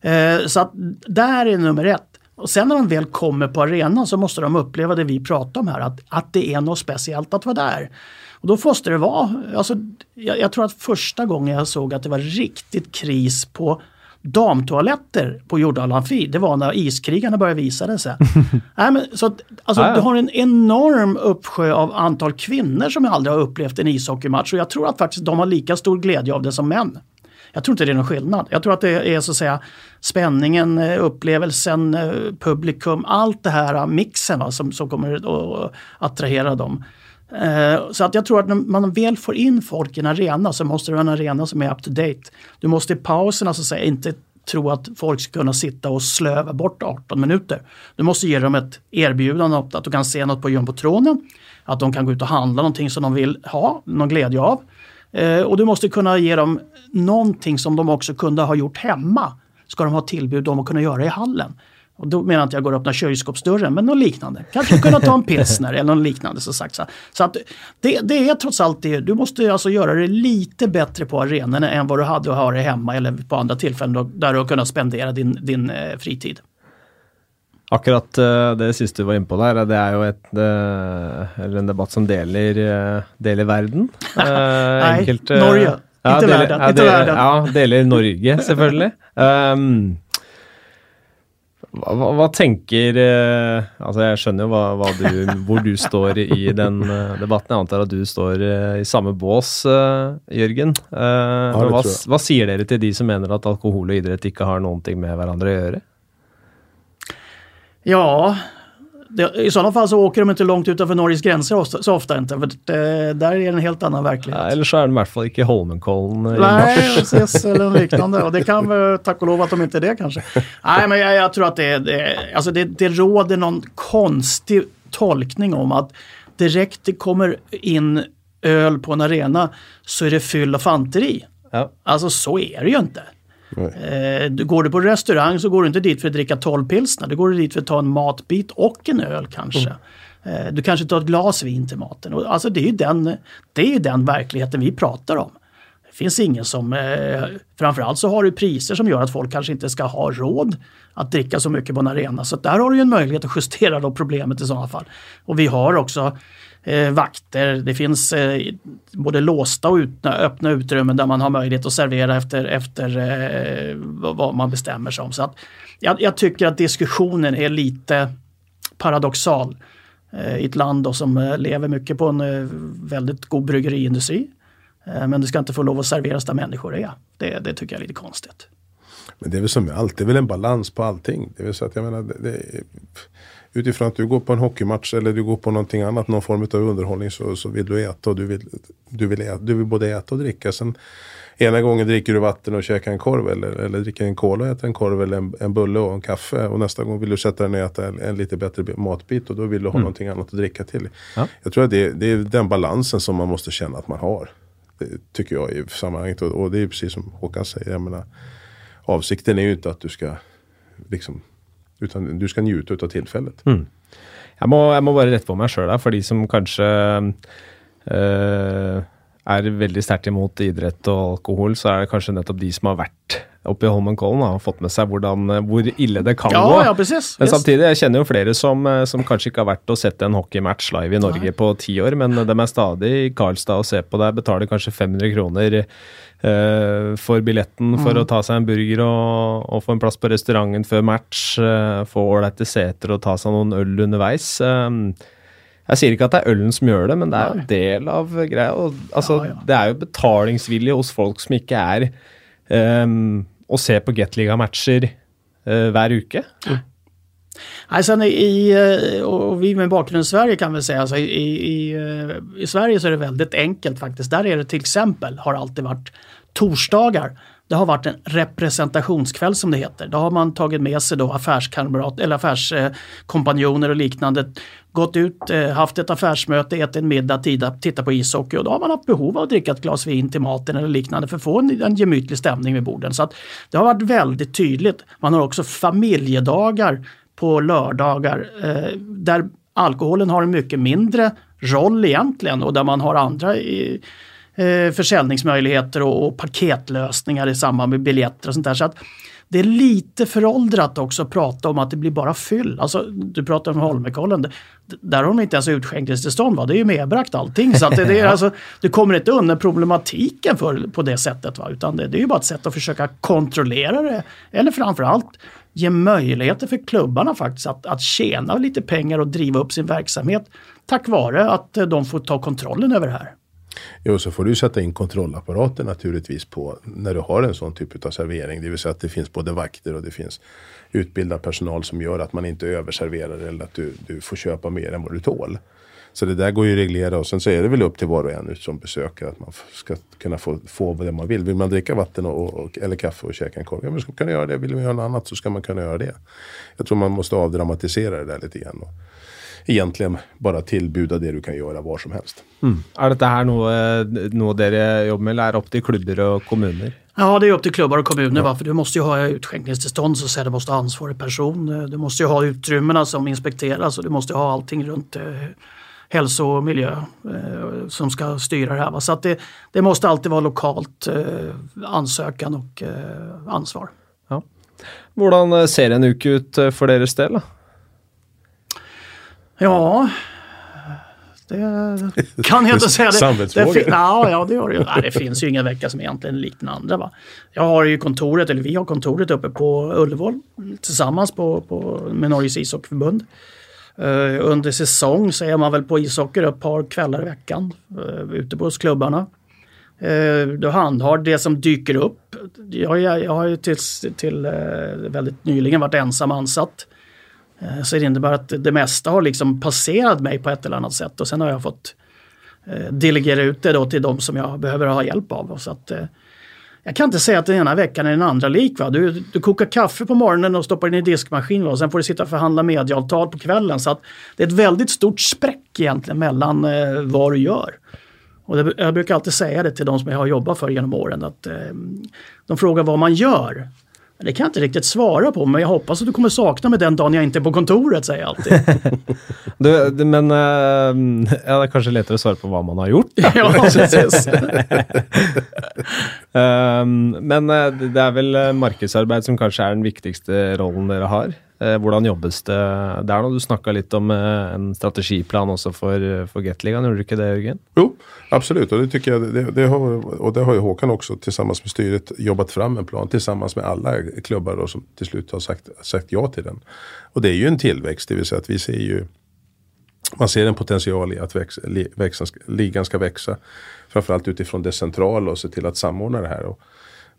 Eh, så att där är nummer ett. Och sen när de väl kommer på arenan så måste de uppleva det vi pratar om här, att, att det är något speciellt att vara där. Och då måste det vara, alltså, jag, jag tror att första gången jag såg att det var riktigt kris på damtoaletter på Jordal Amfi, det var när iskrigarna började visa sig. Nej, men, så att, alltså, Du har en enorm uppsjö av antal kvinnor som aldrig har upplevt en ishockeymatch och jag tror att faktiskt de har lika stor glädje av det som män. Jag tror inte det är någon skillnad. Jag tror att det är så att säga spänningen, eh, upplevelsen, eh, publikum, allt det här eh, mixen va, som, som kommer att attrahera dem. Så att jag tror att när man väl får in folk i en arena så måste det vara en arena som är up to date. Du måste i pauserna så att säga inte tro att folk ska kunna sitta och slöva bort 18 minuter. Du måste ge dem ett erbjudande att de kan se något på jumbotronen, att de kan gå ut och handla någonting som de vill ha, någon glädje av. Eh, och du måste kunna ge dem någonting som de också kunde ha gjort hemma. Ska de ha tillbud om att kunna göra i hallen. Och då menar jag inte att jag går och öppnar kylskåpsdörren, men något liknande. Kanske kunna ta en pilsner eller något liknande. Så, sagt. så att det, det, är trots allt det. Du måste alltså göra det lite bättre på arenorna än vad du hade att ha det hemma eller på andra tillfällen då, där du har kunnat spendera din, din eh, fritid. Akkurat uh, det siste du var inne på der, det er jo et, uh, en debatt som deler, uh, deler verden. Nei, enkelt, Norge. Ja, ikke deler, verden. Ja, deler, verden. ja, deler Norge, selvfølgelig. Um, hva, hva, tenker Altså, jeg skjønner jo hva, hva du, hvor du står i den debatten. Jeg antar at du står i samme bås, Jørgen. Ja, hva, hva sier dere til de som mener at alkohol och idrott inte har någonting med varandra att göra? Ja, det, i sådana fall så åker de inte långt utanför Norges gränser så ofta inte. För det, där är det en helt annan verklighet. Ja, eller så är de i alla fall inte Holmenkollen i Nej, precis. Eller liknande. Och det kan väl, tack och lov att de inte är det kanske. Nej, men jag, jag tror att det, det, alltså det, det råder någon konstig tolkning om att direkt det kommer in öl på en arena så är det fyll och fanteri. Ja. Alltså så är det ju inte. Eh, du- går du på restaurang så går du inte dit för att dricka 12 pilsner. Du går dit för att ta en matbit och en öl kanske. Eh, du kanske tar ett glas vin till maten. Och, alltså det är ju den, det är ju den verkligheten vi pratar om. Det finns ingen som, eh, framförallt så har du priser som gör att folk kanske inte ska ha råd att dricka så mycket på en arena. Så där har du ju en möjlighet att justera då problemet i sådana fall. Och vi har också eh, vakter, det finns eh, både låsta och utna, öppna utrymmen där man har möjlighet att servera efter, efter eh, vad man bestämmer sig om. Så att, jag, jag tycker att diskussionen är lite paradoxal eh, i ett land då som eh, lever mycket på en eh, väldigt god bryggeriindustri. Eh, Men du ska inte få lov att serveras där människor är. Det, det tycker jag är lite konstigt. Men det är väl som med allt, det är väl en balans på allting. Det är väl så att jag menar, det, det, är- utifrån att du går på en hockeymatch eller du går på någonting annat, någon form av underhållning så, så vill du äta och du vill, du vill, äta, du vill både äta och dricka. Sen ena gången dricker du vatten och käkar en korv eller, eller dricker en cola och äter en korv eller en, en bulle och en kaffe. Och nästa gång vill du sätta dig ner och äta en, en lite bättre matbit och då vill du ha någonting annat att dricka till. Ja. Jag tror att det, det är den balansen som man måste känna att man har. Det tycker jag i sammanhanget och, och det är precis som Håkan säger. Jag menar, avsikten är ju inte att du ska liksom, utan du ska njuta av tillfället. Jeg må, jeg må bare rette på meg sjøl for de som kanskje eh, er veldig sterkt imot idrett og alkohol, så er det kanskje nettopp de som har vært oppe i Holmenkollen og fått med seg hvordan, hvor ille det kan Ja, gå. ja precis. Men Yes. samtidig, jeg kjenner jo flere som, eh, som kanskje ikke har vært og sett en hockeymatch live i Norge på ti år, men de er stadig i Karlstad og ser på det, betaler kanskje 500 kroner eh, for billetten for å ta seg en burger og, og få en plass på restauranten før match, eh, få ålreite seter og ta seg noen øl underveis. Eh, jeg sier ikke at det er ølen som gjør det, men det er jo en del av greia. Og, altså, Ja, ja. Det er jo betalingsvilje hos folk som ikke er eh, å se på Gateliga-matcher eh, hver uke. Nej, sen i, eh, och vi med bakgrund i Sverige kan vi säga, alltså i, i, eh, i Sverige så är det väldigt enkelt faktiskt. Där är det till exempel, har alltid varit torsdagar. Det har varit en representationskväll som det heter. Då har man tagit med sig då affärskamrat eller affärskompanjoner och liknande. Gått ut, eh, haft ett affärsmöte, ätit en middag, tittat på ishockey och då har man haft behov av att dricka ett glas vin till maten eller liknande för att få en, en gemytlig stämning vid borden. Så att det har varit väldigt tydligt. Man har också familjedagar på lördagar eh, där alkoholen har en mycket mindre roll egentligen och där man har andra i, eh, försäljningsmöjligheter och, och paketlösningar i samband med biljetter och sånt där. Så att det är lite föråldrat också att prata om att det blir bara fyll. Alltså, du pratar om Holmenkollen. Där har de inte ens utskänkningstillstånd. Va? Det är ju medbragt allting. Så att det, det är alltså, du kommer inte undan problematiken för, på det sättet. Va? Utan det, det är ju bara ett sätt att försöka kontrollera det. Eller framförallt ge möjligheter för klubbarna faktiskt att, att tjäna lite pengar och driva upp sin verksamhet. Tack vare att eh, de får ta kontrollen över det här. Jo, så får du sätta in kontrollapparater naturligtvis på när du har en sån typ av servering. Det vill säga att det finns både vakter och det finns utbildad personal som gör att man inte överserverar eller att du, du får köpa mer än vad du tål. Så det där går ju att reglera och sen så är det väl upp till var och en som besökare att man ska kunna få, få det man vill. Vill man dricka vatten och, och, eller kaffe och käka en korv, ja men ska man kunna göra det. Vill man göra något annat så ska man kunna göra det. Jag tror man måste avdramatisera det där lite grann. Och egentligen bara tillbuda det du kan göra var som helst. Er dette her noe, noe dere jobber med, eller er det opp til klubber og kommuner? Ja, det är upp till klubbar och kommuner. Va? För du måste ju ha utskänkningstillstånd, så säga. Du måste ha ansvarig person. Eh, Du måste ju ha utrymmena som inspekteras och du måste ha allting runt eh, hälso och miljö eh, som ska styra det här. Va? Så att det, det måste alltid vara lokalt eh, ansökan och eh, ansvar. Ja. Hvordan eh, ser en uke ut eh, for deres del? Ja, det kan jag inte säga. Det, det, ja, det, gör det, ju. Nej, det finns ju ingen vecka som egentligen är lik den andra. Va? Jag har ju kontoret, eller vi har kontoret uppe på Ullevål tillsammans på, på, med Norges ishockeyförbund. Eh, under säsong så är man väl på ishockey ett par kvällar i veckan eh, ute på hos klubbarna. Eh, du handhar det som dyker upp. Jag, jag, jag har ju tills, till väldigt nyligen varit ensam ansatt. Så det innebär att det mesta har liksom passerat mig på ett eller annat sätt och sen har jag fått delegera ut det då till de som jag behöver ha hjälp av. Så att, eh, jag kan inte säga att den ena veckan är den andra lik. Va? Du, du kokar kaffe på morgonen och stoppar in i diskmaskin och sen får du sitta och förhandla medieavtal på kvällen. Så att det är ett väldigt stort spräck egentligen mellan eh, vad du gör. Och det, jag brukar alltid säga det till de som jag har jobbat för genom åren. att eh, De frågar vad man gör. Det kan jag inte riktigt svara på, men jag hoppas att du kommer sakna mig den dagen jag inte är på kontoret, säger jag alltid. du, du, men uh, ja, det är kanske lättare att svara på vad man har gjort. ja, precis. um, men uh, det är väl marknadsarbete som kanske är den viktigaste rollen ni har? Eh, hvordan jobbes det der nå? Du snakka litt om eh, en strategiplan också för, eh, för Gateligaen, gjorde du ikke det Jörgen? Jo, absolut och det tycker jag, det, det, har, och det har ju Håkan också tillsammans med styret jobbat fram en plan tillsammans med alla klubbar då, som till slut har sagt, sagt ja till den. Och det är ju en tillväxt, det vill säga att vi ser ju man ser en potential i att växa, växa, ligan ska växa. Framförallt utifrån det centrala och se till att samordna det här. Och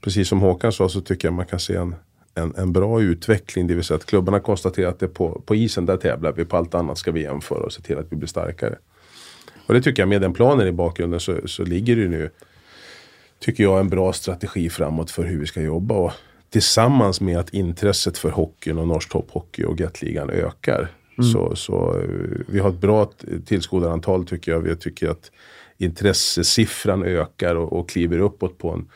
precis som Håkan sa så tycker jag man kan se en, en, en bra utveckling. Det vill säga att klubbarna konstaterar att det på, på isen där tävlar vi, på allt annat ska vi jämföra och se till att vi blir starkare. Och det tycker jag med den planen i bakgrunden så, så ligger det nu, tycker jag, en bra strategi framåt för hur vi ska jobba. Och tillsammans med att intresset för hockeyn och norsk topphockey och Gatligan ökar. Mm. Så, så eh, vi har ett bra tillskådarantal tycker jag. Vi tycker att intressesiffran ökar och, och kliver uppåt på en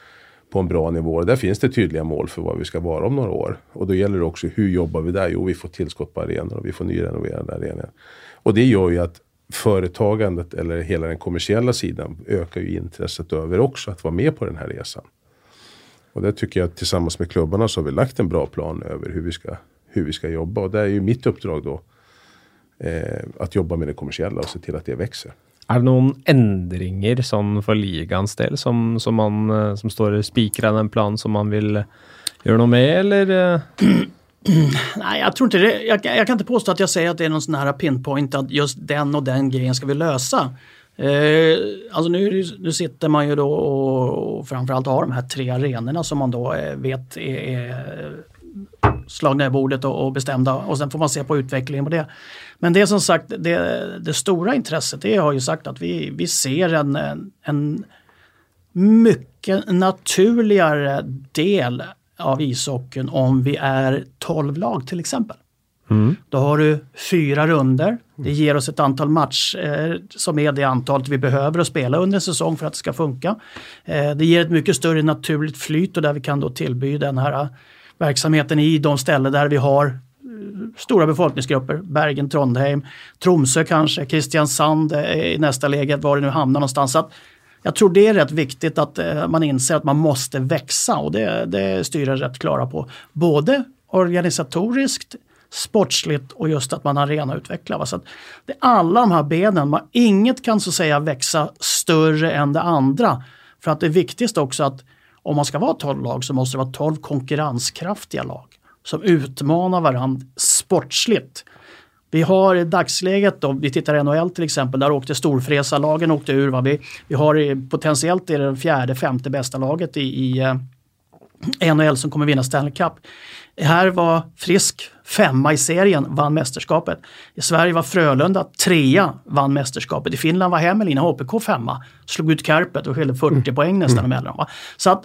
på en bra nivå. Där finns det tydliga mål för vad vi ska vara om några år. Och då gäller det också hur jobbar vi där? Jo, vi får tillskott på arenor och vi får nyrenoverade arenor. Och det gör ju att företagandet eller hela den kommersiella sidan ökar ju intresset över också att vara med på den här resan. Och det tycker jag att tillsammans med klubbarna så har vi lagt en bra plan över hur vi ska, hur vi ska jobba. Och det är ju mitt uppdrag då eh, att jobba med det kommersiella och se till att det växer. Er det noen endringer sånn for ligaens del som, som, man, eh, som står spikra i den planen som man vill eh, göra något med, eller? Eh? Nej, jag tror inte det. Jag, jag, kan inte påstå att jag säger att det är någon sån här pinpoint att just den och den grejen ska vi lösa. Eh, alltså nu, nu sitter man ju då och, och framförallt har de här tre arenorna som man då vet är, är slagna i bordet och, och, bestämda och sen får man se på utvecklingen på det. Men det är som sagt, det, det stora intresset, det har ju sagt att vi, vi ser en, en mycket naturligare del av ishockeyn om vi är 12 lag till exempel. Mm. Då har du fyra runder. Det ger oss ett antal matcher eh, som är det antalet vi behöver att spela under en säsong för att det ska funka. Eh, det ger ett mycket större naturligt flyt och där vi kan då tillby den här verksamheten i de ställen där vi har eh, stora befolkningsgrupper. Bergen, Trondheim, Tromsö kanske, Kristiansand eh, i nästa läge, var det nu hamnar någonstans. Så jag tror det är rätt viktigt att eh, man inser att man måste växa och det, det är styret rätt klara på. Både organisatoriskt, sportsligt och just att man arenautvecklar. Så att det är alla de här benen, man, inget kan så att säga växa större än det andra. För att det är viktigast också att om man ska vara 12 lag så måste det vara 12 konkurrenskraftiga lag som utmanar varandra sportsligt. Vi har i dagsläget, då, vi tittar NHL till exempel, där åkte storfräsarlagen åkte ur. Va? Vi, vi har potentiellt är det fjärde, femte bästa laget i, i eh, NHL som kommer vinna Stanley Cup. Här var Frisk femma i serien, vann mästerskapet. I Sverige var Frölunda trea, vann mästerskapet. I Finland var Hämeenlinna HPK femma, slog ut Kärpet och skilde 40 mm. poäng nästan mm. emellan. Va? Så att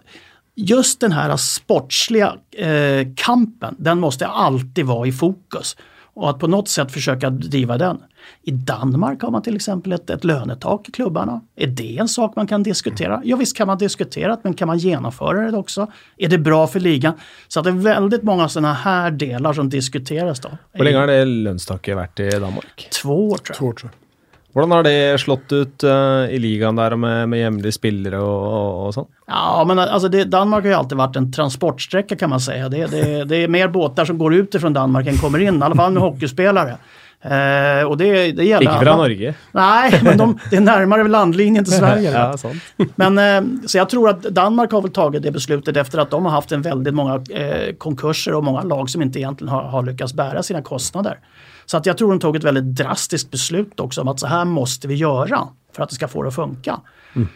just den här sportsliga eh, kampen, den måste alltid vara i fokus och att på något sätt försöka driva den. I Danmark har man till exempel ett, ett lönetak i klubbarna. Är det en sak man kan diskutera? Ja visst kan man diskutera det, men kan man genomföra det också? Är det bra för ligan? Så det är väldigt många sådana här delar som diskuteras. Då. Hur länge har det lönestaket varit i Danmark? Två år tror jag. Två år, tror jag. Hvordan har det slått ut uh, i ligan där med, med jämnlige spillere och, och, och sånt? Ja, men alltså det, Danmark har ju alltid varit en transportsträcka kan man säga. Det, det, det är mer båtar som går ut ifrån Danmark än kommer in, i alla fall med hockeyspelare. Eh, och det, det gäller Inte från Norge? Nej, men de, det är närmare landlinjen till Sverige. ja, sånt. Men, eh, så jag tror att Danmark har väl tagit det beslutet efter att de har haft en väldigt många eh, konkurser och många lag som inte egentligen har, har lyckats bära sina kostnader. Så att jag tror de tog ett väldigt drastiskt beslut också om att så här måste vi göra för att det ska få det att funka. Mm.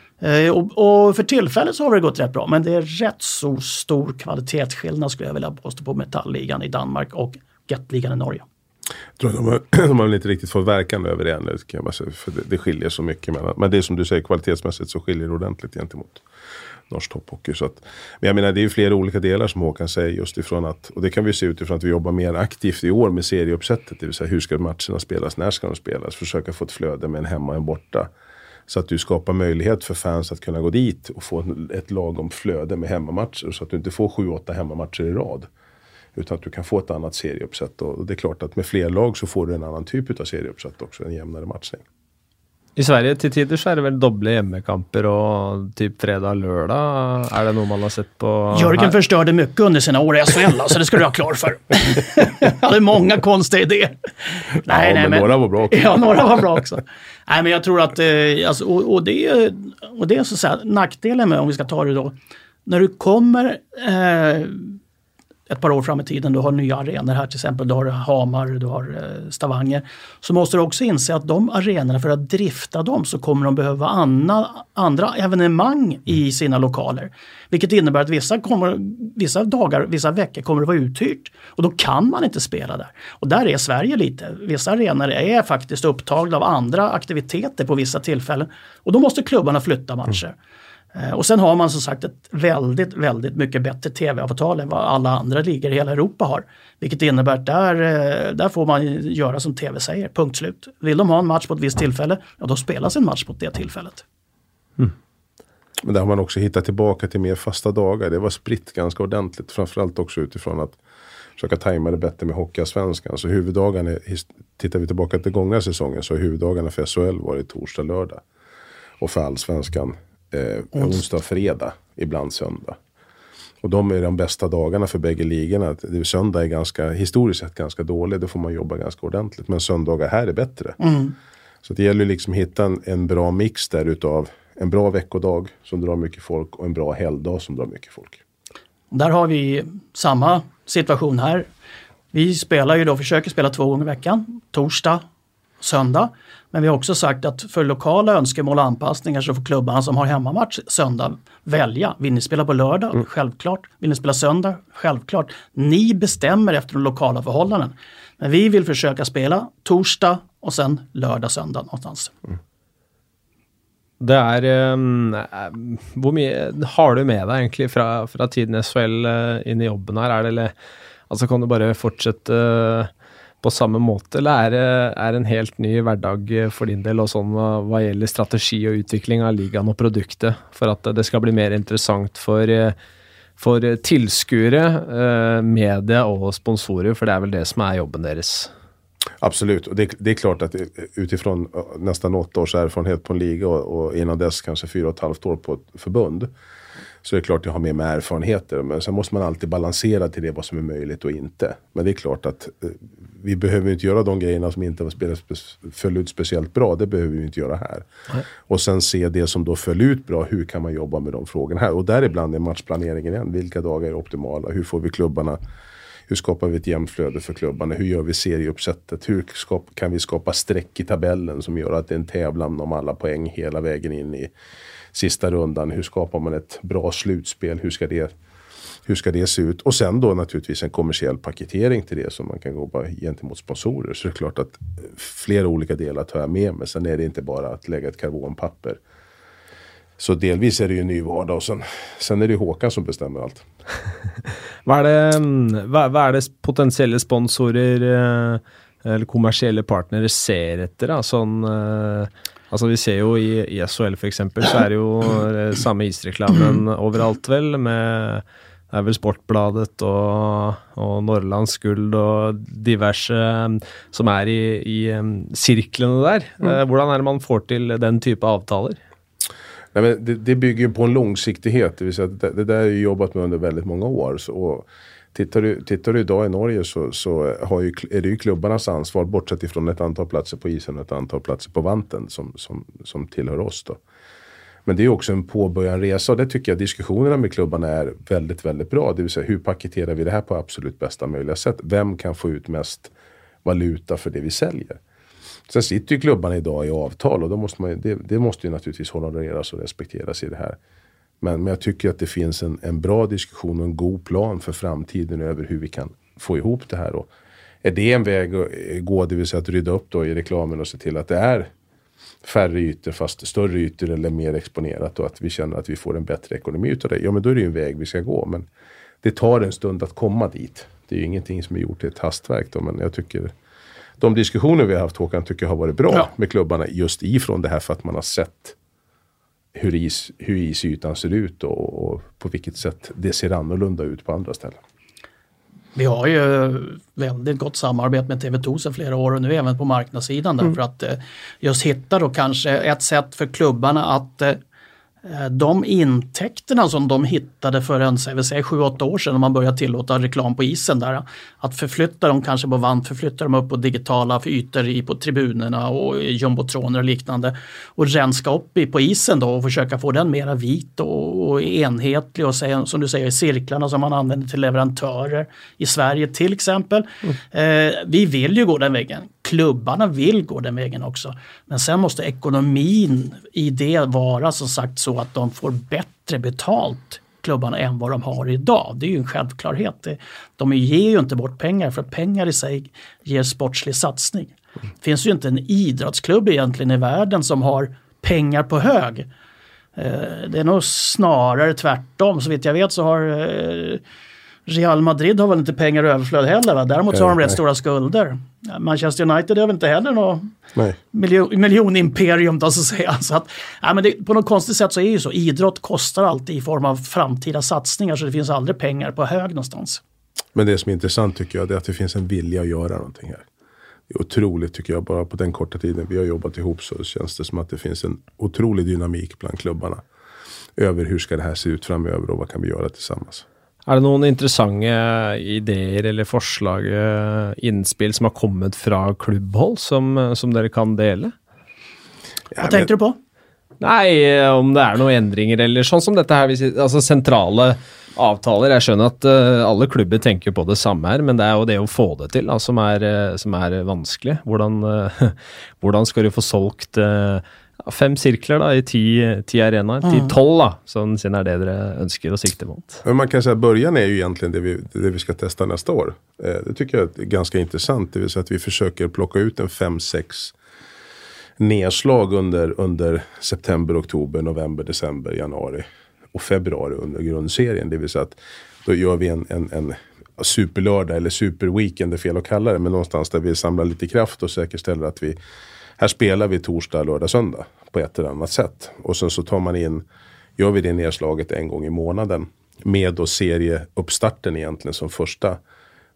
Eh, och, och, för tillfället så har det gått rätt bra men det är rätt så stor kvalitetsskillnad skulle jag vilja påstå på metallligan i Danmark och Gatligan i Norge. Jag tror de, har, de har väl inte riktigt fått verkan över det ännu. Kan jag bara säga, för det, det skiljer så mycket. Mellan, men det är som du säger, kvalitetsmässigt så skiljer det ordentligt gentemot norsk topphockey. Så att, men jag menar det är ju flera olika delar som Håkan säger just ifrån att, och det kan vi se utifrån att vi jobbar mer aktivt i år med serieuppsättet. Det vill säga hur ska matcherna spelas, när ska de spelas? Försöka få ett flöde med en hemma och en borta. Så att du skapar möjlighet för fans att kunna gå dit och få ett lagom flöde med hemmamatcher. Så att du inte får 7-8 hemmamatcher i rad. Utan att du kan få ett annat serieuppsätt. Och det är klart att med fler lag så får du en annan typ av serieuppsätt också, en jämnare matchning. I Sverige til tider så er det vel doble hjemmekamper og typ fredag-lørdag. Er det noe man har sett på Jörgen her? förstörde mycket under sina år i SHL, så det ska du ha klar för. Han hade många konstiga idéer. Nej, ja, nej, men, men några var bra också. Ja, några var bra också. nej, men jag tror att, eh, alltså, och, och, det, och det är så att säga, nackdelen med, om vi ska ta det då, när du kommer eh, ett par år fram i tiden, du har nya arenor här till exempel, du har Hamar, du har eh, Stavanger. Så måste du också inse att de arenorna, för att drifta dem så kommer de behöva anna, andra evenemang i sina lokaler. Vilket innebär att vissa, kommer, vissa dagar, vissa veckor kommer det vara uthyrt. Och då kan man inte spela där. Och där är Sverige lite. Vissa arenor är faktiskt upptagna av andra aktiviteter på vissa tillfällen. Och då måste klubbarna flytta matcher. Mm. Eh, och sen har man som sagt ett väldigt, väldigt mycket bättre tv-avtal än vad alla andra ligor i hela Europa har. Vilket innebär att där, eh, där får man göra som tv säger, punkt slut. Vill de ha en match på ett visst tillfälle, ja då spelas en match på det tillfället. Mm. Men där har man också hittat tillbaka till mer fasta dagar. Det var spritt ganska ordentligt, framförallt också utifrån att försöka tajma det bättre med Hockeyallsvenskan. Så huvuddagarna, tittar vi tillbaka till gångna säsongen så har huvuddagarna för SHL varit torsdag, lördag. Och för allsvenskan eh, onsdag, fredag, ibland söndag. Och de är de bästa dagarna för bägge ligorna. Söndag är ganska, historiskt sett ganska dålig, då får man jobba ganska ordentligt. Men söndagar här är bättre. Mm. Så det gäller liksom att hitta en, en, bra mix där utav en bra veckodag som drar mycket folk och en bra helgdag som drar mycket folk. Där har vi samma situation här. Vi spelar ju då, försöker spela två gånger i veckan, torsdag, söndag. Men vi har också sagt att för lokala önskemål och anpassningar så får klubbarna som har hemmamatch söndag välja. Vill ni spela på lördag? Mm. Självklart. Vill ni spela söndag? Självklart. Ni bestämmer efter de lokala förhållanden. Men vi vill försöka spela torsdag och sen lördag, söndag någonstans. Mm. Det är, um, Hvor mye har du med dig egentlig fra, fra tiden SHL uh, inn i jobben her? Er det, altså kan du bara fortsätta uh, på samme måte, eller er det er en helt ny hverdag eh, for din del og sånn hva, gjelder strategi og utvikling av ligaen og produktet, for at det skal bli mer interessant for, eh, for tilskuere, eh, media og sponsorer, for det är väl det som är jobben deres? Absolut, och det, det, är klart att utifrån nästan åtta års erfarenhet på en liga och, och innan dess kanske fyra och ett halvt år på ett förbund så är det klart jag har med mig erfarenheter. Men sen måste man alltid balansera till det vad som är möjligt och inte. Men det är klart att vi behöver inte göra de grejerna som inte föll ut speciellt bra. Det behöver vi inte göra här. Nej. Och sen se det som då föll ut bra. Hur kan man jobba med de frågorna här? Och däribland är matchplaneringen igen. Vilka dagar är optimala? Hur får vi klubbarna hur skapar vi ett jämnt flöde för klubbarna? Hur gör vi serieuppsättet? Hur skap, kan vi skapa streck i tabellen som gör att det är en tävlan om alla poäng hela vägen in i sista rundan. Hur skapar man ett bra slutspel? Hur ska det, hur ska det se ut? Och sen då naturligtvis en kommersiell paketering till det som man kan på gentemot sponsorer. Så det är klart att flera olika delar tar jag med mig. Sen är det inte bara att lägga ett karbonpapper. Så delvis är det ju en ny vardag och sen, sen är det Håkan som bestämmer allt. vad, är det, vad, vad är det potentiella sponsorer eh, eller kommersiella partner ser efter? Då? Sån, eh, Altså Vi ser jo i, i SHL f.eks. så er det jo eh, samme isreklamen overalt, vel. med det er vel Sportbladet og, og Norrlands Guld og diverse eh, som er i, i um, sirklene der. Mm. Hvordan er det man får til den type avtaler? Nej, men det, det bygger ju på en långsiktighet. Det, vill säga det, det där har jag jobbat med under väldigt många år. Så, och Tittar du, tittar du idag i Norge så, så har ju, är det ju klubbarnas ansvar, bortsett ifrån ett antal platser på isen och ett antal platser på vanten som, som, som tillhör oss. Då. Men det är också en påbörjad resa och det tycker jag diskussionerna med klubbarna är väldigt, väldigt bra. Det vill säga hur paketerar vi det här på absolut bästa möjliga sätt? Vem kan få ut mest valuta för det vi säljer? Sen sitter ju klubbarna idag i avtal och då måste man, det, det måste ju naturligtvis honoreras och respekteras i det här. Men, men jag tycker att det finns en, en bra diskussion och en god plan för framtiden över hur vi kan få ihop det här. Och är det en väg att gå, det vill säga att rydda upp då i reklamen och se till att det är färre ytor fast större ytor eller mer exponerat och att vi känner att vi får en bättre ekonomi utav det. Ja men då är det ju en väg vi ska gå. Men det tar en stund att komma dit. Det är ju ingenting som är gjort i ett hastverk då, men jag tycker de diskussioner vi har haft Håkan tycker jag har varit bra Ja. med klubbarna just ifrån det här för att man har sett hur, is, hur isytan ser ut och, och på vilket sätt det ser annorlunda ut på andra ställen. Vi har ju väldigt gott samarbete med TV2 sedan flera år och nu även på marknadssidan där för att eh, just hitta då kanske ett sätt för klubbarna att eh, de intäkterna som de hittade för en, säg 7-8 år sedan när man började tillåta reklam på isen där. Att förflytta dem kanske på vand, förflytta dem upp på digitala ytor i, på tribunerna och jumbotroner och liknande. Och renska upp i, på isen då och försöka få den mera vit och, och enhetlig och säga, som du säger i cirklarna som man använder till leverantörer i Sverige till exempel. Eh, vi vill ju gå den vägen. Klubbarna vill gå den vägen också. Men sen måste ekonomin i det vara som sagt så att de får bättre betalt klubbarna än vad de har idag. Det är ju en självklarhet. De ger ju inte bort pengar för pengar i sig ger sportslig satsning. Det finns ju inte en idrottsklubb egentligen i världen som har pengar på hög. Eh, det är nog snarare tvärtom. Så vitt jag vet så har eh, Real Madrid har väl inte pengar i överflöd heller. Va? Däremot så har de rätt nej. stora skulder. Manchester United har väl inte heller något miljon, miljonimperium då så att säga. Så att, ja, men det, på något konstigt sätt så är det ju så. Idrott kostar alltid i form av framtida satsningar så det finns aldrig pengar på hög någonstans. Men det som är intressant tycker jag är att det finns en vilja att göra någonting här. Det är otroligt tycker jag, bara på den korta tiden vi har jobbat ihop så känns det som att det finns en otrolig dynamik bland klubbarna. Över hur ska det här se ut framöver och vad kan vi göra tillsammans. Er det noen interessante ideer eller forslag, eh, innspill, som har kommet fra klubbhold, som, eh, som dere kan dele? Vad tänkte du på? Nei, eh, om det er noen endringer, eller sånn som dette her, altså sentrale avtaler. Jeg skjønner at eh, alle klubber tenker på det samme her, men det er jo det å få det til da, som, er, som er vanskelig. Hvordan, eh, hvordan skal du få solgt ja, fem sirkler da, i ti, ti arenaer? Ti-tolv, da, sånn siden er det dere ønsker å sikte mot. Men man kan säga att början är ju egentligen det vi, det vi ska testa nästa år. Eh, det tycker jag är ganska intressant. Det vill säga att vi försöker plocka ut en fem sex nedslag under, under september, oktober, november, december, januari och februari under grundserien. Det vill säga att då gör vi en, en, en superlördag eller superweekend, det är fel att kalla det, men någonstans där vi samlar lite kraft och säkerställer att vi här spelar vi torsdag, lördag, söndag på ett eller annat sätt. Och sen så tar man in, gör vi det nedslaget en gång i månaden med då serieuppstarten egentligen som första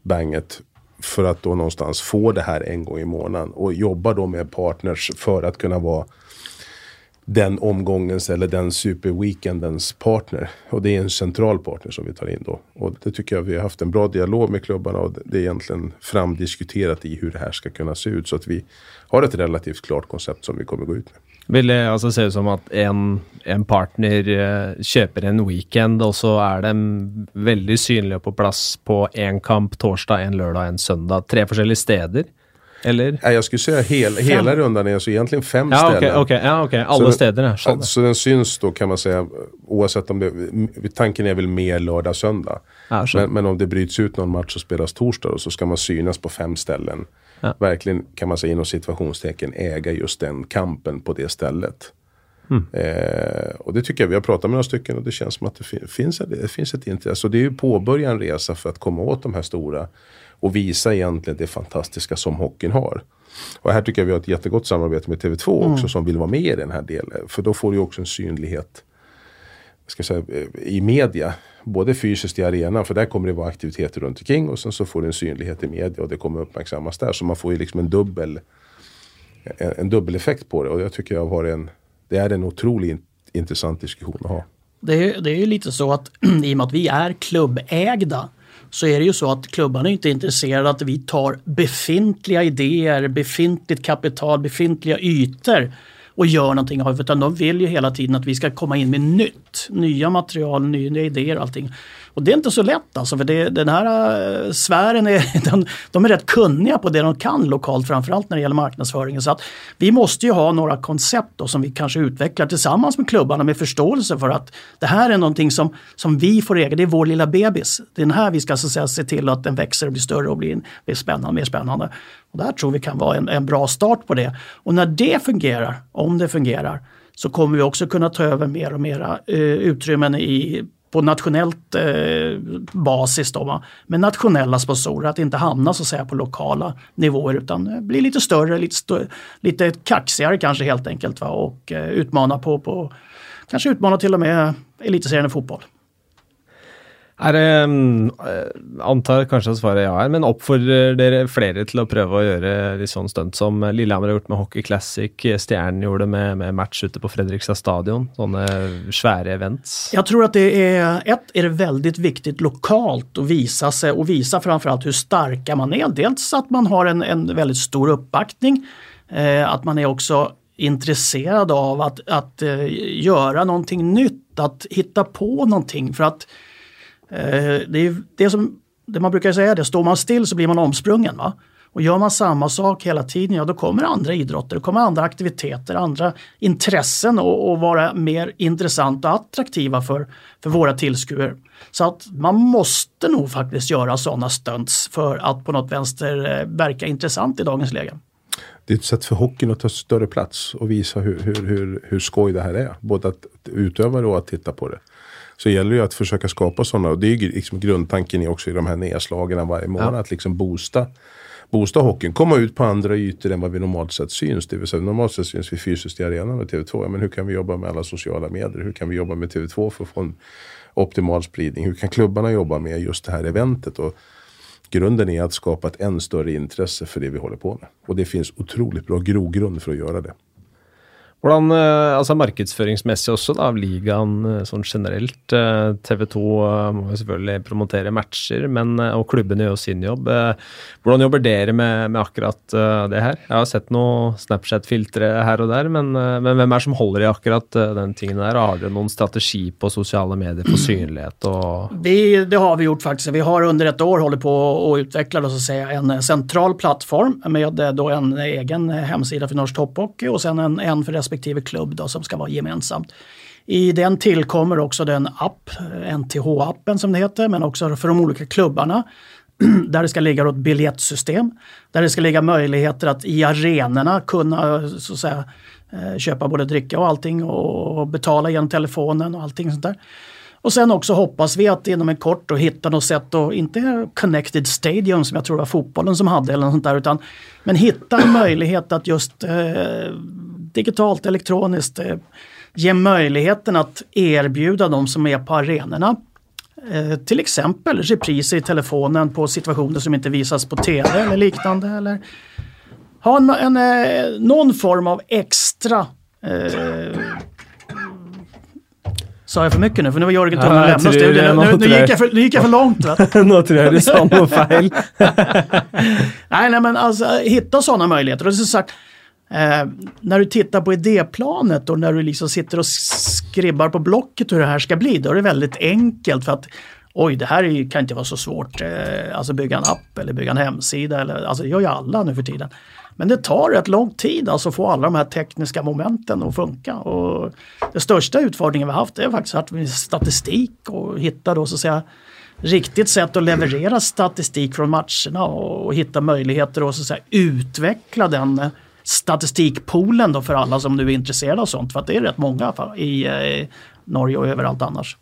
banget för att då någonstans få det här en gång i månaden och jobba då med partners för att kunna vara den omgångens eller den superweekendens partner. Och det är en central partner som vi tar in då. Och det tycker jag vi har haft en bra dialog med klubbarna och det är egentligen framdiskuterat i hur det här ska kunna se ut. Så att vi har ett relativt klart koncept som vi kommer gå ut med. Vil det altså se ut som at en, en partner eh, kjøper en weekend, og så er de veldig synlige på plass på én kamp torsdag, en lørdag, en søndag? Tre forskjellige steder? Eller? Nej, jag skulle säga hel, hela rundan är alltså egentligen fem Ja, ställen. ok, ja, ok. Så Alle det- steder, ja. Ja, Skjønner. så den syns då kan man säga oavsett om det, tanken är väl mer lördag söndag. Ja, men, men om det bryts ut någon match och spelas torsdag då, så ska man synas på fem ställen. Ja. Verkligen kan man säga inom situationstecken äga just den kampen på det stället. Mm. Eh, och det tycker jag, vi har pratat med några stycken och det känns som att det, fin- finns, ett- det finns ett intresse. Och det är ju påbörja en resa för att komma åt de här stora och visa egentligen det fantastiska som hockeyn har. Och här tycker jag vi har ett jättegott samarbete med TV2 också som vill vara med i den här delen. För då får du ju också en synlighet ska säga, eh, i media. Både fysiskt i arenan, för där kommer det vara aktiviteter runt omkring och sen så får du en synlighet i media och det kommer uppmärksammas där. Så man får ju liksom en dubbel en, en dubbeleffekt på det och jag tycker jag har en det är en otroligt intressant diskussion att ha. Det är, det är ju lite så att i och med att vi är klubbägda så är det ju så att klubbarna är inte intresserade att vi tar befintliga idéer, befintligt kapital, befintliga ytor och gör någonting av. Utan de vill ju hela tiden att vi ska komma in med nytt, nya material, nya idéer och allting. Och det är inte så lätt alltså för det, den här eh, sfären är, den, de är rätt kunniga på det de kan lokalt framförallt när det gäller marknadsföringen. Så att vi måste ju ha några koncept då, som vi kanske utvecklar tillsammans med klubbarna med förståelse för att det här är någonting som, som vi får äga, det är vår lilla bebis. Det är den här vi ska så att säga, se till att den växer och blir större och blir, blir spännande, mer spännande. Och det här tror vi kan vara en, en bra start på det. Och när det fungerar, om det fungerar, så kommer vi också kunna ta över mer och mera eh, utrymmen i, på nationellt eh, basis då, va? med nationella sponsorer. Att inte hamna så att säga på lokala nivåer utan eh, bli lite större, lite, stö lite kaxigare kanske helt enkelt. Va? Och eh, utmana på, på, kanske utmana till och med elitserien i fotboll. Er det Antar kanskje at svaret er ja her, men oppfordrer dere flere til å prøve å gjøre litt sånn stunt som Lillehammer har gjort med Hockey Classic, eh, Stjernen gjorde med, med match ute på Fredrikstad stadion? Sånne svære events? Jag tror att det är, ett är det väldigt viktigt lokalt att visa sig och visa framförallt hur starka man är. Dels att man har en, en väldigt stor uppbackning, eh, att man är också intresserad av att, att eh, göra någonting nytt, att hitta på någonting. För att Eh, det är det som det man brukar säga, det står man still så blir man omsprungen. Va? Och gör man samma sak hela tiden, ja då kommer andra idrotter, då kommer andra aktiviteter, andra intressen att vara mer intressanta och attraktiva för, för våra tillskuer. Så att man måste nog faktiskt göra sådana stunts för att på något vänster eh, verka intressant i dagens läge. Det är ett sätt för hockeyn att ta större plats och visa hur, hur, hur, hur skoj det här är. Både att utöva det och att titta på det. Så gäller det ju att försöka skapa sådana. Och det är ju liksom grundtanken också i de här nedslagen varje månad. Ja. Att liksom boosta, boosta hockeyn. Komma ut på andra ytor än vad vi normalt sett syns. Det vill säga normalt sett syns vi fysiskt i arenan med TV2. Ja, men hur kan vi jobba med alla sociala medier? Hur kan vi jobba med TV2 för att få en optimal spridning? Hur kan klubbarna jobba med just det här eventet? Och grunden är att skapa ett än större intresse för det vi håller på med. Och det finns otroligt bra grogrund för att göra det. Hvordan, eh, altså Markedsføringsmessig også, da, av ligaen eh, sånn generelt. Eh, TV 2 må jo selvfølgelig promotere matcher, men, og klubbene gjør sin jobb. Hvordan jobber dere med, med, akkurat det her? Jeg har sett noen Snapchat-filtre her og der, men, men, hvem er det som holder i akkurat den tingen der? Har dere noen strategi på sosiale medier for synlighet? Og vi, det har vi gjort faktiskt. Vi har under ett år hållit på å utveckla en central plattform med då en egen hemsida för norsk topphockey och sen en, en för respektive respektive klubb då, som ska vara gemensamt. I den tillkommer också den app, NTH-appen som det heter, men också för de olika klubbarna. Där det ska ligga ett biljettsystem, där det ska ligga möjligheter att i arenorna kunna eh, så att säga, eh, köpa både dricka och allting och betala genom telefonen och allting sånt där. Och sen också hoppas vi att inom en kort och hitta något sätt och inte Connected Stadium som jag tror var fotbollen som hade eller något sånt där, utan men hitta en möjlighet att just eh, digitalt, elektroniskt eh, ge möjligheten att erbjuda de som är på arenorna eh, till exempel repriser i telefonen på situationer som inte visas på tv eller liknande. Eller ha en, en, eh, någon form av extra Sa jag för mycket nu? För nu var Jörgen tvungen att lämna studion. Nu, nu, gick jag för, nu gick jag för långt. Nu tror jag du sa något fel. nej, nej, men alltså hitta sådana möjligheter. Och som sagt, Eh, när du tittar på idéplanet och när du liksom sitter och skribbar på blocket hur det här ska bli, då är det väldigt enkelt för att oj, det här kan inte vara så svårt. Eh, alltså bygga en app eller bygga en hemsida, eller, alltså det gör ju alla nu för tiden. Men det tar rätt lång tid alltså att få alla de här tekniska momenten att funka. Och den största utfordringen vi har haft är faktiskt att vi statistik och hitta då så att säga riktigt sätt att leverera statistik från matcherna och hitta möjligheter att, så att säga, utveckla den eh, statistikpoolen då för alla som nu är intresserade av sånt. För att det är rätt många i, i eh, Norge och överallt annars.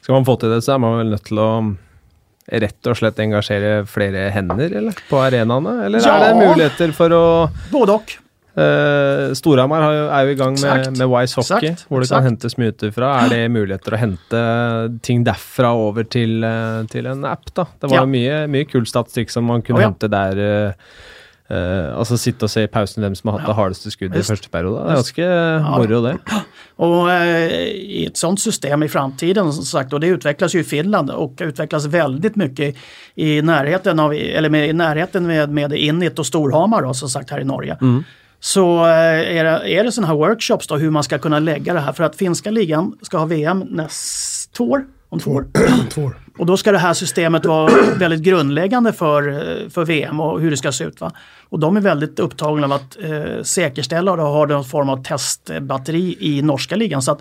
Ska man få till det så är man väl nöjd till att rett og slett engasjere flere hender eller, på arenaene? Eller ja, er det muligheter for å Både og. Uh, Storhamar er jo i gang med, med Wise Hockey, exakt, hvor det exakt. kan hentes mye utenfra. Er det muligheter å hente ting derfra over til, uh, til en app? da? Det var ja. mye, mye kul statistikk som man kunne oh, ja. hente der. Uh, Uh, altså sitte og se i pausen hvem som har hatt det hardeste skuddet i første periode. Det er ganske moro, det. Och eh, i ett sånt system i framtiden, som sagt, och det utvecklas ju i Finland och utvecklas väldigt mycket i närheten, av, eller med, i närheten med, med Innit och Storhamar då, som sagt här i Norge. Mm. Så eh, är det, är det sådana här workshops då hur man ska kunna lägga det här för att finska ligan ska ha VM nästa år. Om två år. två år. Och då ska det här systemet vara väldigt grundläggande för, för VM och hur det ska se ut. Va? Och de är väldigt upptagna av att eh, säkerställa och ha någon form av testbatteri i norska ligan. Så att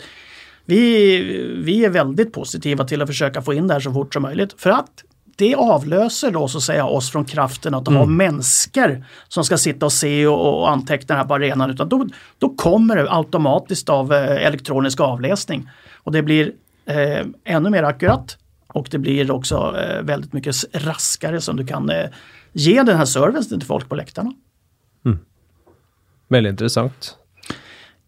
vi, vi är väldigt positiva till att försöka få in det här så fort som möjligt. För att det avlöser då så att säga oss från kraften att ha människor som ska sitta och se och, och anteckna här på arenan. Utan då, då kommer det automatiskt av eh, elektronisk avläsning. Och det blir eh, ännu mer akkurat och det blir också eh, väldigt mycket raskare som du kan eh, ge den här servicen till folk på läktarna. Veldig interessant.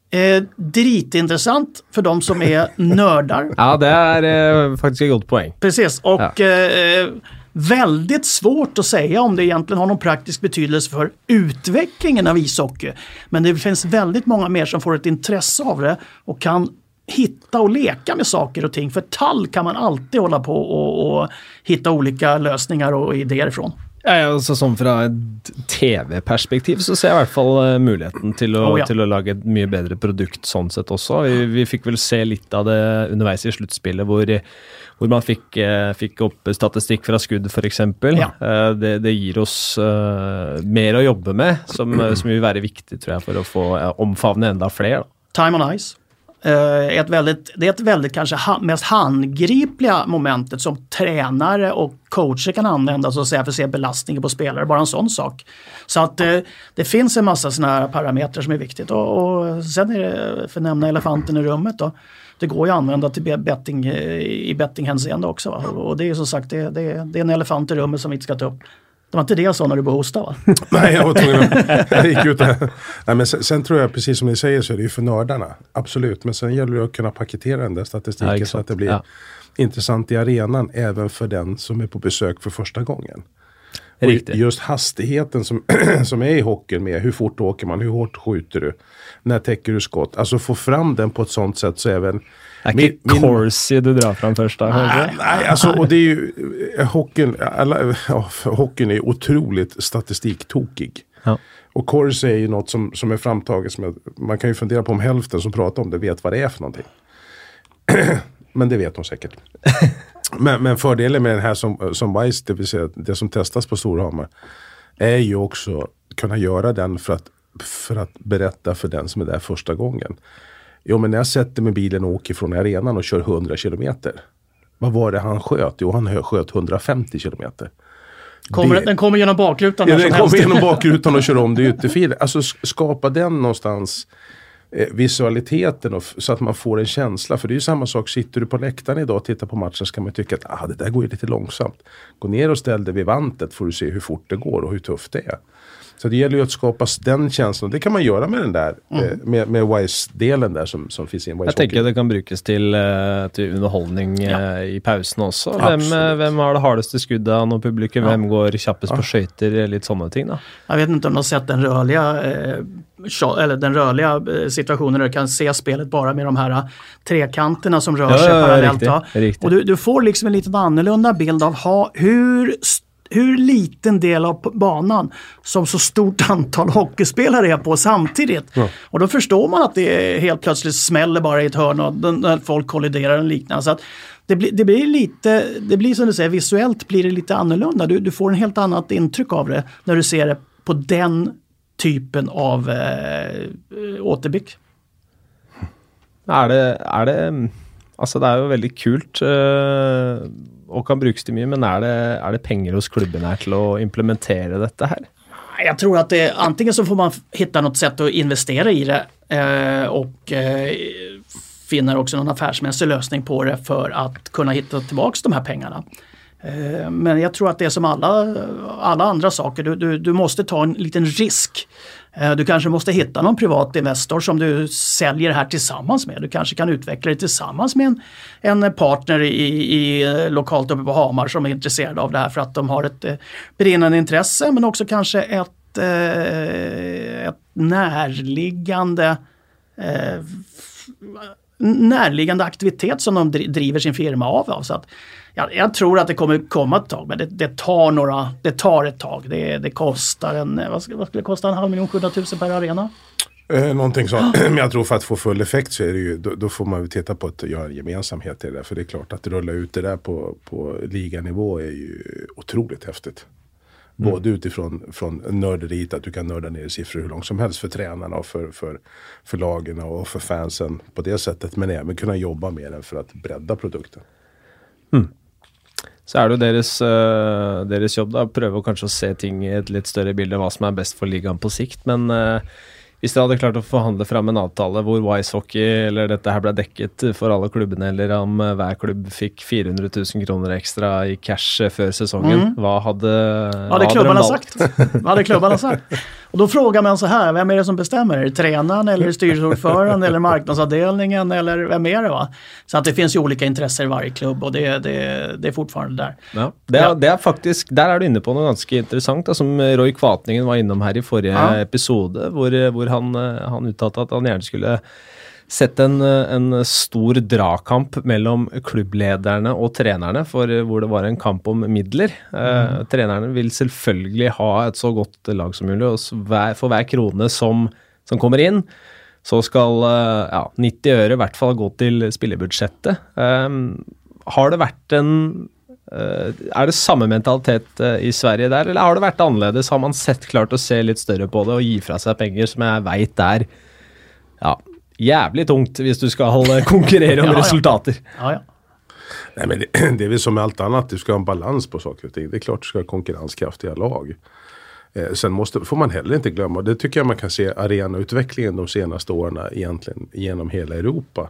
Eh, dritintressant för de som är nördar. Ja, det er eh, faktisk et godt poeng. Precis, och eh, väldigt svårt att säga om det egentligen har någon praktisk betydelse för utvecklingen av ishockey. Men det finns väldigt många mer som får ett intresse av det och kan hitta och leka med saker och ting. För tall kan man alltid hålla på och, och hitta olika lösningar og idéer ifrån. Ja, altså sånn Fra et TV-perspektiv så ser jeg i hvert fall eh, muligheten til å, Oh, ja. til å lage et mye bedre produkt sånn sett også. Vi, vi fikk vel se litt av det underveis i sluttspillet, hvor, hvor man fikk, eh, fikk opp statistikk fra skudd, f.eks. Ja. Eh, det, det gir oss mer å jobbe med, som, som vil være viktig tror jeg, for å få omfavne enda flere. Da. Time on ice. Är ett väldigt, det är ett väldigt kanske mest handgripliga momentet som tränare och coacher kan använda så att säga, för att se belastningen på spelare. Bara en sån sak. Så att eh, det finns en massa sådana här parametrar som är viktigt. Och, och sen är det, för att nämna elefanten i rummet då. Det går ju att använda till betting, eh, i bettinghänseende också. Va? Och det är som sagt det, det, det är en elefant i rummet som vi inte ska ta upp. Det var inte det jag sa när du började hosta va? Nej, jag var tvungen att... Jag gick ut där. Nej, men sen, sen tror jag, precis som ni säger, så är det ju för nördarna. Absolut. Men sen gäller det att kunna paketera den där statistiken Ja, så att det blir Ja. intressant i arenan även för den som är på besök för första gången. Riktigt. just hastigheten som, som är i hockeyn med hur fort åker man, hur hårt skjuter du, när täcker du skott. Alltså få fram den på ett sånt sätt så även Min- min- Corsi du drar fram da? kanskje? Nej, alltså och det är ju eh, hockeyn, alla, ja, hockeyn är otroligt statistiktokig. Ja. Och Corsi är ju något som, som är framtaget som jag, man kan ju fundera på om hälften som pratar om det vet vad det är för någonting. men det vet de säkert. men, men fördelen med den här som, som Vice, det vill säga det som testas på Storhammar, är ju också kunna göra den för att, för att berätta för den som är där första gången. Jo men när jag sätter mig i bilen och åker från arenan och kör 100 kilometer. Vad var det han sköt? Jo han sköt 150 kilometer. Kommer, Det- Den kommer genom bakrutan Ja, den helst. kommer genom bakrutan och kör om det ytterfilen. Alltså sk- skapa den någonstans Eh, visualiteten och så att man får en känsla. För det är ju samma sak, sitter du på läktaren idag och tittar på matchen så kan man tycka att ah, det där går ju lite långsamt. Gå ner och ställ dig vid vantet får du se hur fort det går och hur tufft det är. Så det gäller ju att skapa den känslan. Det kan man göra med den där, Mm. eh, med, med Wise-delen där som, som finns i en Wise Jeg tenker det kan brukes til, eh, til underholdning Ja. eh, i pausen Absolutt. eh, hvem har det hardeste skuddet når publikum? Ja. Hvem går kjappest på skøyter? Litt sånne ting, da. Jag vet inte om du har sett den rörliga, eh, eller den rörliga situationen där du kan se spelet bara med de här trekanterna som rör Ja, sig ja, ja, parallellt. riktigt, riktigt. Och du, du får liksom en lite annorlunda bild av ha, hur, hur liten del av banan som så stort antal hockeyspelare är på samtidigt. Och då förstår man att det helt plötsligt smäller bara i ett hörn och när folk kolliderar och liknande. Så att det, blir, det blir lite, det blir som du säger, visuellt blir det lite annorlunda. Du, du får en helt annat intryck av det när du ser det på den typen av eh, återblick. Er det, er det Altså, det er jo veldig kult eh, og kan brukes til mye, men er det, er det penger hos klubben her til å implementere dette her? Jag tror att det, antingen så får man hitta något sätt att investera i det eh, och eh, finner också någon affärsmässig lösning på det för att kunna hitta tillbaks de här pengarna. Eh, men jag tror att det är som alla, alla andra saker, du, du, du måste ta en liten risk. Eh, du kanske måste hitta någon privat investor som du säljer det här tillsammans med. Du kanske kan utveckla det tillsammans med en, en partner i, i lokalt uppe på Hamar som är intresserad av det här för att de har ett eh, brinnande intresse men också kanske ett, eh, ett närliggande närliggande aktivitet som de driver sin firma av. av. Så att, ja, jag tror att det kommer komma ett tag men det, det tar några, det tar ett tag. Det, det kostar en, eh, vad skulle, vad skulle det kosta, en halv miljon, 700 000 per arena? Eh, någonting sånt. Men jag tror för att få full effekt så är det ju, då, då får man ju titta på att göra en gemensamhet i det där. För det är klart att rulla ut det där på, på liganivå är ju otroligt häftigt. Både utifrån från nörderiet, att du kan nörda ner siffror hur långt som helst för tränarna och för, för, för lagen och för fansen på det sättet. Men även kunna jobba med den för att bredda produkten. Så Så er det jo deres, uh, deres jobb da, prøve å kanskje å se ting i et litt større bilde, hva som er best for ligaen på sikt. Men uh, hvis dere hadde klart å forhandle fram en avtale hvor Wise Hockey eller dette her ble dekket for alle klubbene, eller om eh, hver klubb fikk 400 000 kroner ekstra i cash før säsongen, mm. vad hade, vad hade klubbarna sagt? vad hade klubbarna sagt? Och då frågar man så här, vem är det som bestämmer? Är det tränaren eller styrelseordföranden eller marknadsavdelningen eller vem är det? Va? Så att det finns ju olika intressen i varje klubb och det, det, det är fortfarande där. Ja, det, är, det är faktiskt, där är du inne på något ganska intressant, som Roy Kvatningen var innom här i förra ja. episode, hvor, han, han uttalte at han gärna skulle sett en, en, stor dragkamp mellom klubblederne og trenerne, for hvor det var en kamp om midler. Eh, mm. trenerne vil selvfølgelig ha et så godt lag som mulig, og for hver krone som, som kommer inn, så skal eh, ja, 90 øre i hvert fall gå til spillebudsjettet. Um, har det vært en Er det samme mentalitet i Sverige der, eller har det vært annerledes? Har man sett klart å se litt større på det og gi fra seg penger, som jeg veit er ja, jävligt tungt hvis du ska konkurrera om ja, resultater. Ja, ja. Nej, men det, det, är väl som med allt annat, du ska ha en balans på saker och ting. Det är klart du ska ha konkurrenskraftiga lag. Eh, sen måste, får man heller inte glömma, det tycker jag man kan se arenautvecklingen de senaste åren egentligen genom hela Europa.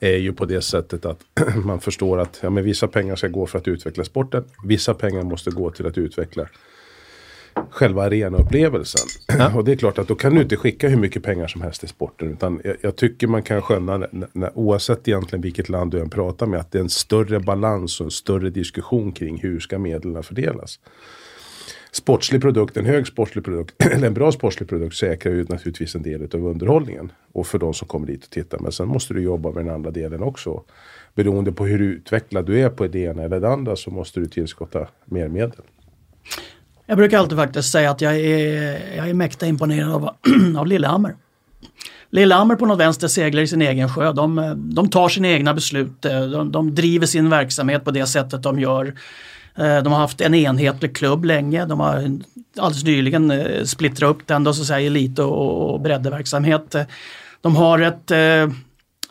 Är ju på det sättet att man förstår att ja, men vissa pengar ska gå för att utveckla sporten. Vissa pengar måste gå till att utveckla själva arenaupplevelsen. Ja. Och det är klart att då kan du inte skicka hur mycket pengar som helst till sporten. Utan jag, jag tycker man kan skönja, när, när, oavsett egentligen vilket land du än pratar med, att det är en större balans och en större diskussion kring hur ska medlen fördelas. Sportslig produkt, en hög sportslig produkt, eller en bra sportslig produkt säkrar ju naturligtvis en del av underhållningen. Och för de som kommer dit och tittar. Men sen måste du jobba med den andra delen också. Beroende på hur utvecklad du är på det ena eller det andra så måste du tillskotta mer medel. Jag brukar alltid faktiskt säga att jag är, jag är mäkta imponerad av, av Lillehammer. Lillehammer på något vänster seglar i sin egen sjö. De, de tar sina egna beslut. De, de driver sin verksamhet på det sättet de gör. Eh, de har haft en enhetlig klubb länge. De har alldeles nyligen eh, splittrat upp den, då, så att säga, elit och, och breddverksamhet. De har ett eh,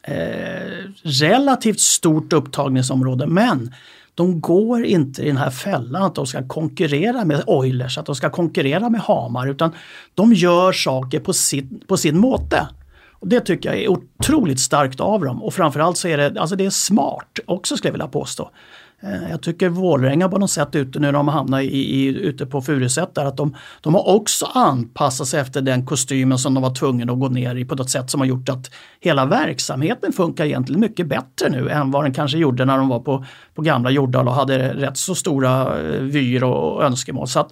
eh, relativt stort upptagningsområde men de går inte i den här fällan att de ska konkurrera med Oilers, att de ska konkurrera med Hamar utan de gör saker på sin, på sin måte. Och Det tycker jag är otroligt starkt av dem och framförallt så är det, alltså det är smart också skulle jag vilja påstå. Eh, jag tycker Vålrenga på något sätt ute nu när de hamnar i, i, ute på Furuset där att de, de har också anpassat sig efter den kostymen som de var tvungna att gå ner i på något sätt som har gjort att hela verksamheten funkar egentligen mycket bättre nu än vad den kanske gjorde när de var på, på gamla Jordal och hade rätt så stora eh, vyer och önskemål. Så att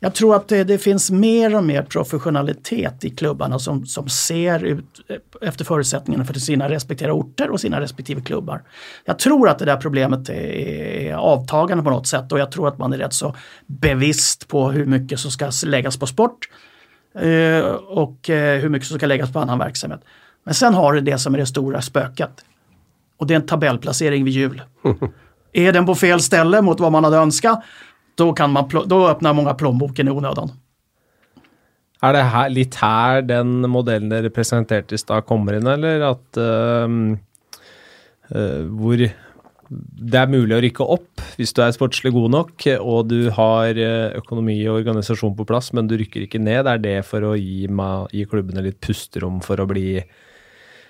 jag tror att det, det, finns mer och mer professionalitet i klubbarna som, som ser ut eh, efter förutsättningarna för sina respektive orter och sina respektive klubbar. Jag tror att det där problemet är, är avtagande på något sätt och jag tror att man är rätt så bevisst på hur mycket som ska läggas på sport eh, och eh, hur mycket som ska läggas på annan verksamhet. Men sen har du det som är det stora spöket. Och det är en tabellplacering vid jul. är den på fel ställe mot vad man hade önskat då, kan man, då öppnar många plånboken i onödan. Är det här, lite här den modellen dere presenterte i stad kommer in eller att uh, uh, hvor det är möjligt att rycka upp om du är sportsligt god nog och du har ekonomi och organisation på plats men du rycker inte ner. Är det för att ge, ge klubbarna lite pusterom för att bli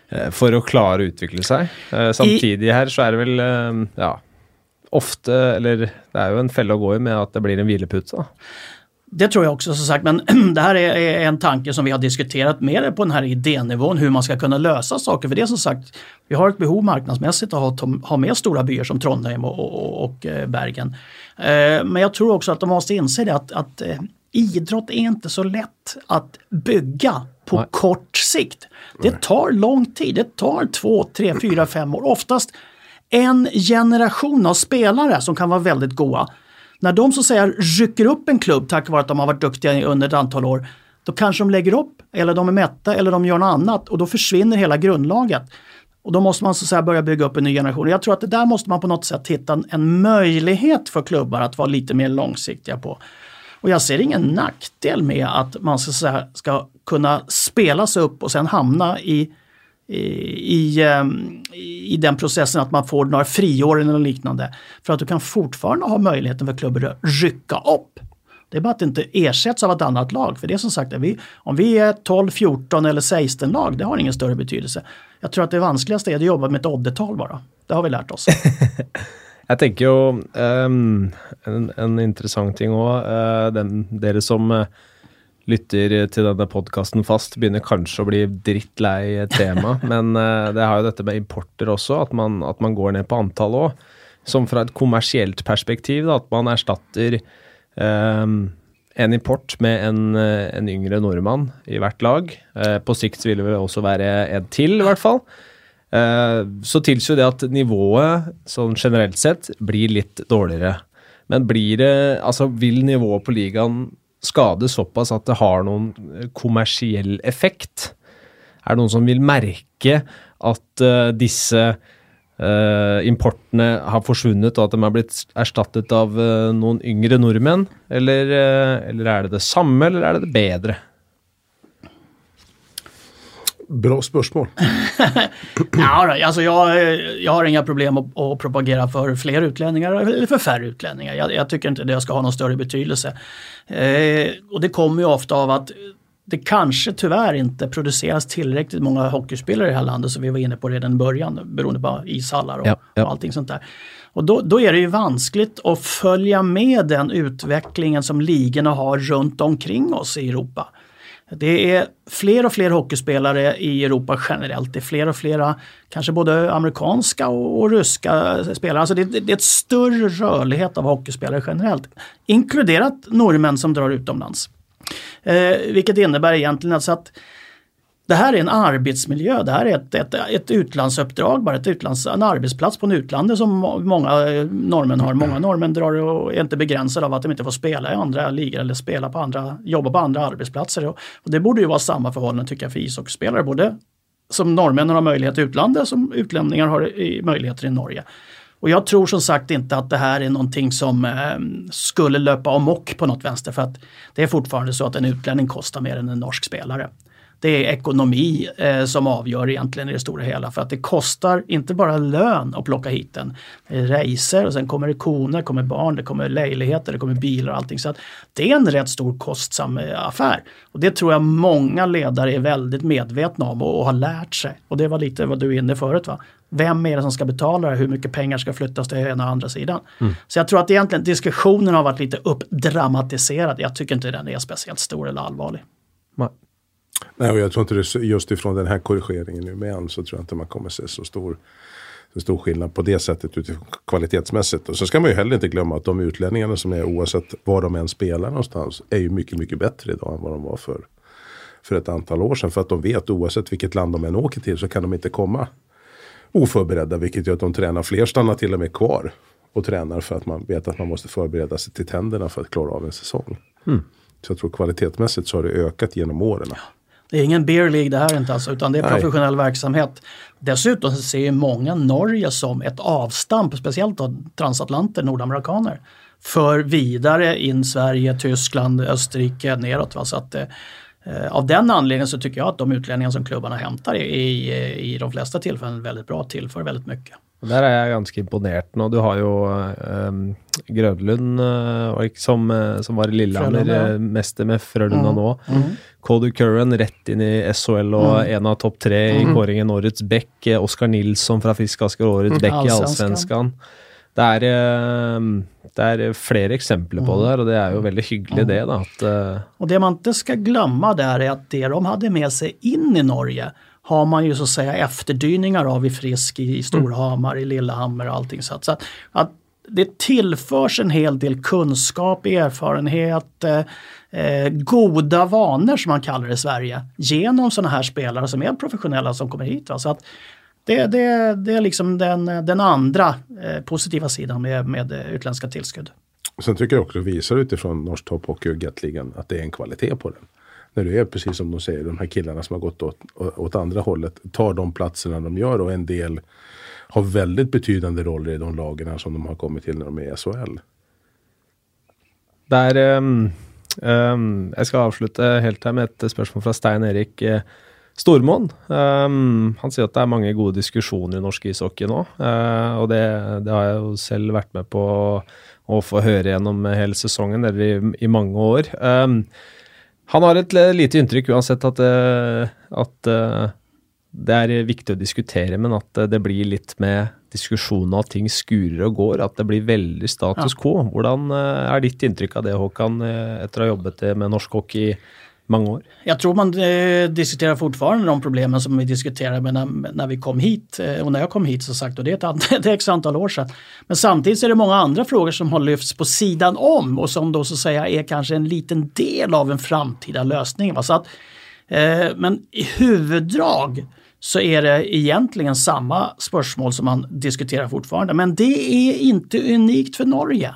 eh, för att klara att utveckla sig. Samtidigt här så är det väl, ja, ofta, eller det är ju en fälla att gå i med att det blir en viloputt. Det tror jag också som sagt, men det här är en tanke som vi har diskuterat mer på den här idénivån, hur man ska kunna lösa saker. För det är som sagt, vi har ett behov marknadsmässigt att ha, ha med stora byar som Trondheim och, och, och Bergen. Eh, men jag tror också att de måste inse det att, att eh, idrott är inte så lätt att bygga på Nej. kort sikt. Det tar lång tid, det tar två, tre, fyra, fem år. Oftast en generation av spelare som kan vara väldigt goa. När de så att säga rycker upp en klubb tack vare att de har varit duktiga under ett antal år, då kanske de lägger upp, eller de är mätta, eller de gör något annat och då försvinner hela grundlaget. Och då måste man så att säga börja bygga upp en ny generation. Jag tror att det där måste man på något sätt hitta en, en möjlighet för klubbar att vara lite mer långsiktiga på. Och jag ser ingen nackdel med att man så att säga, ska kunna spela sig upp och sen hamna i i, ehm, i den processen att man får några friår eller liknande. För att du kan fortfarande ha möjligheten för klubben att rycka upp. Det är bara att det inte ersätts av ett annat lag. För det är som sagt, vi, om vi är 12, 14 eller 16 lag, det har ingen större betydelse. Jag tror att det vanskligaste är att jobba med ett oddetal bara. Det har vi lärt oss. Jag tänker ju um, en, en intressant ting òg. Uh, dere som uh, lytter til denne podkasten fast, begynner kanskje å bli drittlei tema. men uh, det har jo dette med importer også, at man, at man går ned på antall òg. Som fra et kommersielt perspektiv, da, at man erstatter um, en import med en, en, yngre nordmann i hvert lag. på sikt vil det også være en til, i hvert fall. Uh, så tilsier det at nivået sånn generelt sett blir litt dårligere. Men blir det Altså, vil nivået på ligaen skade såpass at det har noen eh, kommersiell effekt? Er det noen som vil merke at uh, eh, disse uh, importene har forsvunnet, og at de har blitt erstattet av noen yngre nordmenn? Eller, eller er det det samme, eller er det det bedre? Bra spörsmål. ja, alltså jag, jag har inga problem att, att, propagera för fler utlänningar eller för färre utlänningar. Jag, jag tycker inte det ska ha någon större betydelse. Eh, och det kommer ju ofta av att det kanske tyvärr inte produceras tillräckligt många hockeyspelare i det här landet som vi var inne på redan i början beroende på ishallar och, ja, ja. och allting sånt där. Och då, då, är det ju vanskligt att följa med den utvecklingen som ligorna har runt omkring oss i Europa. Det är fler och fler hockeyspelare i Europa generellt. Det är fler och fler, kanske både amerikanska och, och ryska spelare. Alltså det, det, är ett större rörlighet av hockeyspelare generellt. Inkluderat norrmän som drar utomlands. Eh, vilket innebär egentligen alltså att det här är en arbetsmiljö, det här är ett, ett, ett utlandsuppdrag, bara ett utlands, en arbetsplats på en utlandet som många eh, norrmän har. Många norrmän drar och är inte begränsade av att de inte får spela i andra ligor eller spela på andra, jobba på andra arbetsplatser. Och, och det borde ju vara samma förhållande tycker jag för ishockeyspelare, både som norrmännen har möjlighet i utlandet som utlänningar har i, möjligheter i Norge. Och jag tror som sagt inte att det här är någonting som eh, skulle löpa amok på något vänster för att det är fortfarande så att en utlänning kostar mer än en norsk spelare det är ekonomi eh, som avgör egentligen i det stora hela. För att det kostar inte bara lön att plocka hit den. Det är resor och sen kommer det koner, kommer barn, det kommer lägenheter, det kommer bilar och allting. Så det är en rätt stor kostsam eh, affär. Och det tror jag många ledare är väldigt medvetna om och, och har lärt sig. Och det var lite vad du är inne förut. Va? Vem är det som ska betala det? Hur mycket pengar ska flyttas till ena och andra sidan? Mm. Så jag tror att egentligen diskussionen har varit lite uppdramatiserad. Jag tycker inte den är speciellt stor eller allvarlig. Nej, och jag tror inte det just ifrån den här korrigeringen nu med än så tror jag inte man kommer se så stor, så stor skillnad på det sättet utifrån kvalitetsmässigt. Och så ska man ju heller inte glömma att de utlänningarna som är oavsett var de än spelar någonstans är ju mycket, mycket bättre idag än vad de var för, för ett antal år sedan. För att de vet oavsett vilket land de än åker till så kan de inte komma oförberedda. Vilket gör att de tränar, fler stannar till och med kvar och tränar för att man vet att man måste förbereda sig till tänderna för att klara av en säsong. Mm. Så jag tror kvalitetsmässigt så har det ökat genom åren. Det är ingen beer League det här inte alltså, utan det är professionell Nej. verksamhet. Dessutom ser många Norge som ett avstamp, speciellt då transatlanter, nordamerikaner, för vidare in Sverige, Tyskland, Österrike, neråt. Va? Så att, eh, av den anledningen så tycker jag att de utlänningar som klubbarna hämtar i, i, i de flesta tillfällen är väldigt bra, tillför väldigt mycket. Der er jeg ganske imponert nå. Du har jo um, Grønlund uh, som, uh, som, var i Lillehammer, ja. mester med Frølunda mm. nå. Mm. Cody Curran rett inn i SHL og mm. en av topp tre i mm. kåringen Årets Bekk. Oskar Nilsson fra Frisk Asker Årets mm. Bekk i Allsvenskan. Det er, uh, det er, flere eksempler på det her, og det er jo veldig hyggelig det. da. At, og Det man ikke skal glemme der, er at det de hadde med seg inn i Norge, har man ju så att säga efterdyningar av i Frisk, i Storhamar, i Lillehammer och allting. Så att, så att, det tillförs en hel del kunskap, erfarenhet, eh, eh, goda vanor som man kallar det i Sverige genom sådana här spelare som är professionella som kommer hit. Va? Så att det, det, det är liksom den, den andra eh, positiva sidan med, med utländska tillskudd. Sen tycker jag också visar utifrån Norsk Topphockey och Gatligan att det är en kvalitet på den när det är precis som de säger, de här killarna som har gått åt, åt andra hållet, tar de platserna de gör och en del har väldigt betydande roller i de lagen som de har kommit till när de är i SHL. Der um, um, Jeg skal avslutte helt her med et spørsmål fra Stein Erik eh, Stormoen. Um, ehm, han sier at det er mange gode diskusjoner i norsk ishockey nå. Uh, og det, det, har jeg jo selv vært med på å få høre gjennom hele sesongen, eller i, i mange år. Um, han har et lite inntrykk uansett at, eh, at uh, det er viktig å diskutere, men at det blir litt med diskusjonen av at ting skurer og går, at det blir veldig status ja. quo. Hvordan uh, er ditt inntrykk av det, Håkan, etter å ha jobbet med norsk hockey många år? Jag tror man eh, diskuterar fortfarande de problemen som vi diskuterade när, när vi kom hit eh, och när jag kom hit så sagt och det är ett, det är ett antal år sedan. Men samtidigt är det många andra frågor som har lyfts på sidan om och som då så att säga är kanske en liten del av en framtida lösning. Va? Så att, eh, men i huvuddrag så är det egentligen samma spörsmål som man diskuterar fortfarande. Men det är inte unikt för Norge.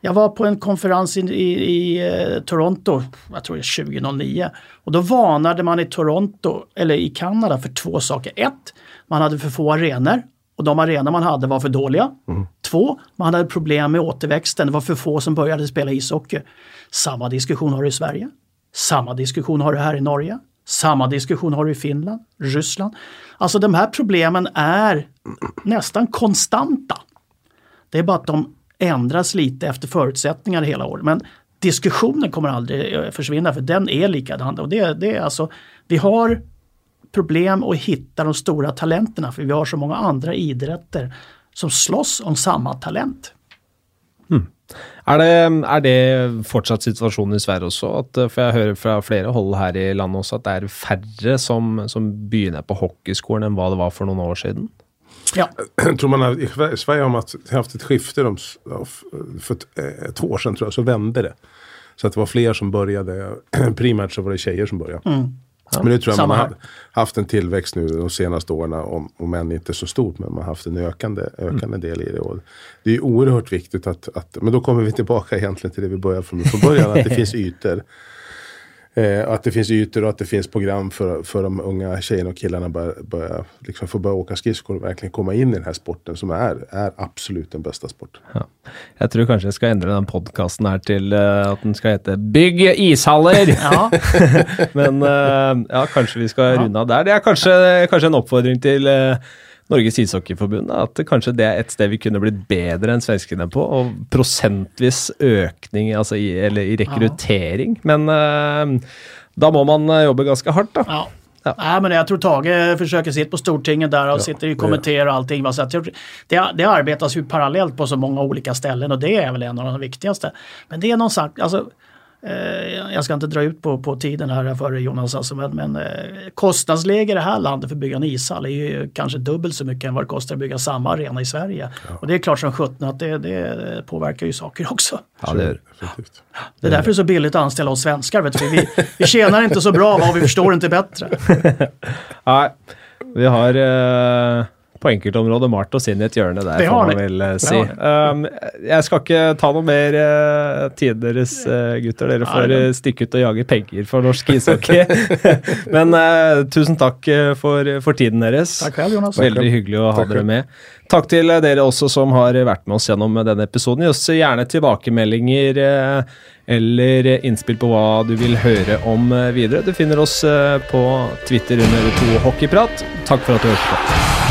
Jag var på en konferens i, i, i eh, Toronto, jag tror det är 2009. Och då varnade man i Toronto, eller i Kanada, för två saker. Ett, man hade för få arenor och de arenor man hade var för dåliga. Mm. Två, man hade problem med återväxten. Det var för få som började spela ishockey. Samma diskussion har du i Sverige. Samma diskussion har du här i Norge. Samma diskussion har du i Finland, Ryssland. Alltså de här problemen är nästan konstanta. Det är bara att de ändras lite efter förutsättningar hela året. Men diskussionen kommer aldrig eh, försvinna för den är likadan. Och det, det är alltså, vi har problem att hitta de stora talenterna för vi har så många andra idrotter som slåss om samma talent. Mm. Er, det, er det fortsatt situasjonen i Sverige også? At, for jeg hører fra flere hold her i landet også at det er færre som, som begynner på hockeyskolen enn hva det var for noen år siden? Ja. Jag tror man har, I Sverige har man haft ett skifte de, för eh, två år sedan tror jag, så vände det. Så att det var fler som började, primärt så var det tjejer som började. Mm. Ja, men nu tror jag man har haft en tillväxt nu de senaste åren, om, om än inte så stort, men man har haft en ökande, ökande mm. del i det. Och det är oerhört viktigt att, att, men då kommer vi tillbaka egentligen till det vi började från, från början, att det finns ytor. Eh, att det finns ytor och att det finns program för, för de unga tjejerna och killarna börja, börja, liksom få börja åka skridskor och verkligen komma in i den här sporten som är, är absolut den bästa sporten. Ja. Jag tror kanske jag ska ändra den podcasten här till uh, att den ska heta Bygg ishaller! ja. Men uh, ja, kanske vi ska ja. runda där. Det är kanske, kanske en uppfordring till uh, Norges Ishockeyforbund at kanskje det er et sted vi kunne blitt bedre enn svenskene på. Og prosentvis økning altså i, eller i rekruttering. Men uh, da må man eh, jobbe ganska hårt, da. Ja. Ja. Nej, men jag tror Tage försöker sitta på Stortinget där och ja, sitter och kommenterar och allting. Så att det, det arbetas ju parallellt på så många olika ställen och det är väl en av de viktigaste. Men det är någon sak, alltså jag ska inte dra ut på, på tiden här för Jonas, alltså, men, men eh, kostnadsläge i det här landet för att bygga en ishall är ju kanske dubbelt så mycket än vad det kostar att bygga samma arena i Sverige. Ja. Och det är klart som sjutton att det, det, påverkar ju saker också. Ja, det, är, det är därför det är så billigt att anställa oss svenskar. Vet du. Vi, vi tjänar inte så bra och vi förstår inte bättre. Nej, vi har... Uh på enkeltområdet malt oss inn i et hjørne der, får man vel uh, si. Um, jeg skal ikke ta noe mer uh, tid deres, uh, gutter. Dere får uh, stikke ut og jage penger for norsk ishockey. Men tusen takk for, for, tiden deres. Takk Jonas. Veldig hyggelig å ha takk. dere med. Takk til dere også som har vært med oss gjennom denne episoden. Gi oss gjerne tilbakemeldinger eller innspill på hva du vil høre om videre. Du finner oss på Twitter under To Hockeyprat. Takk for at du hørte på.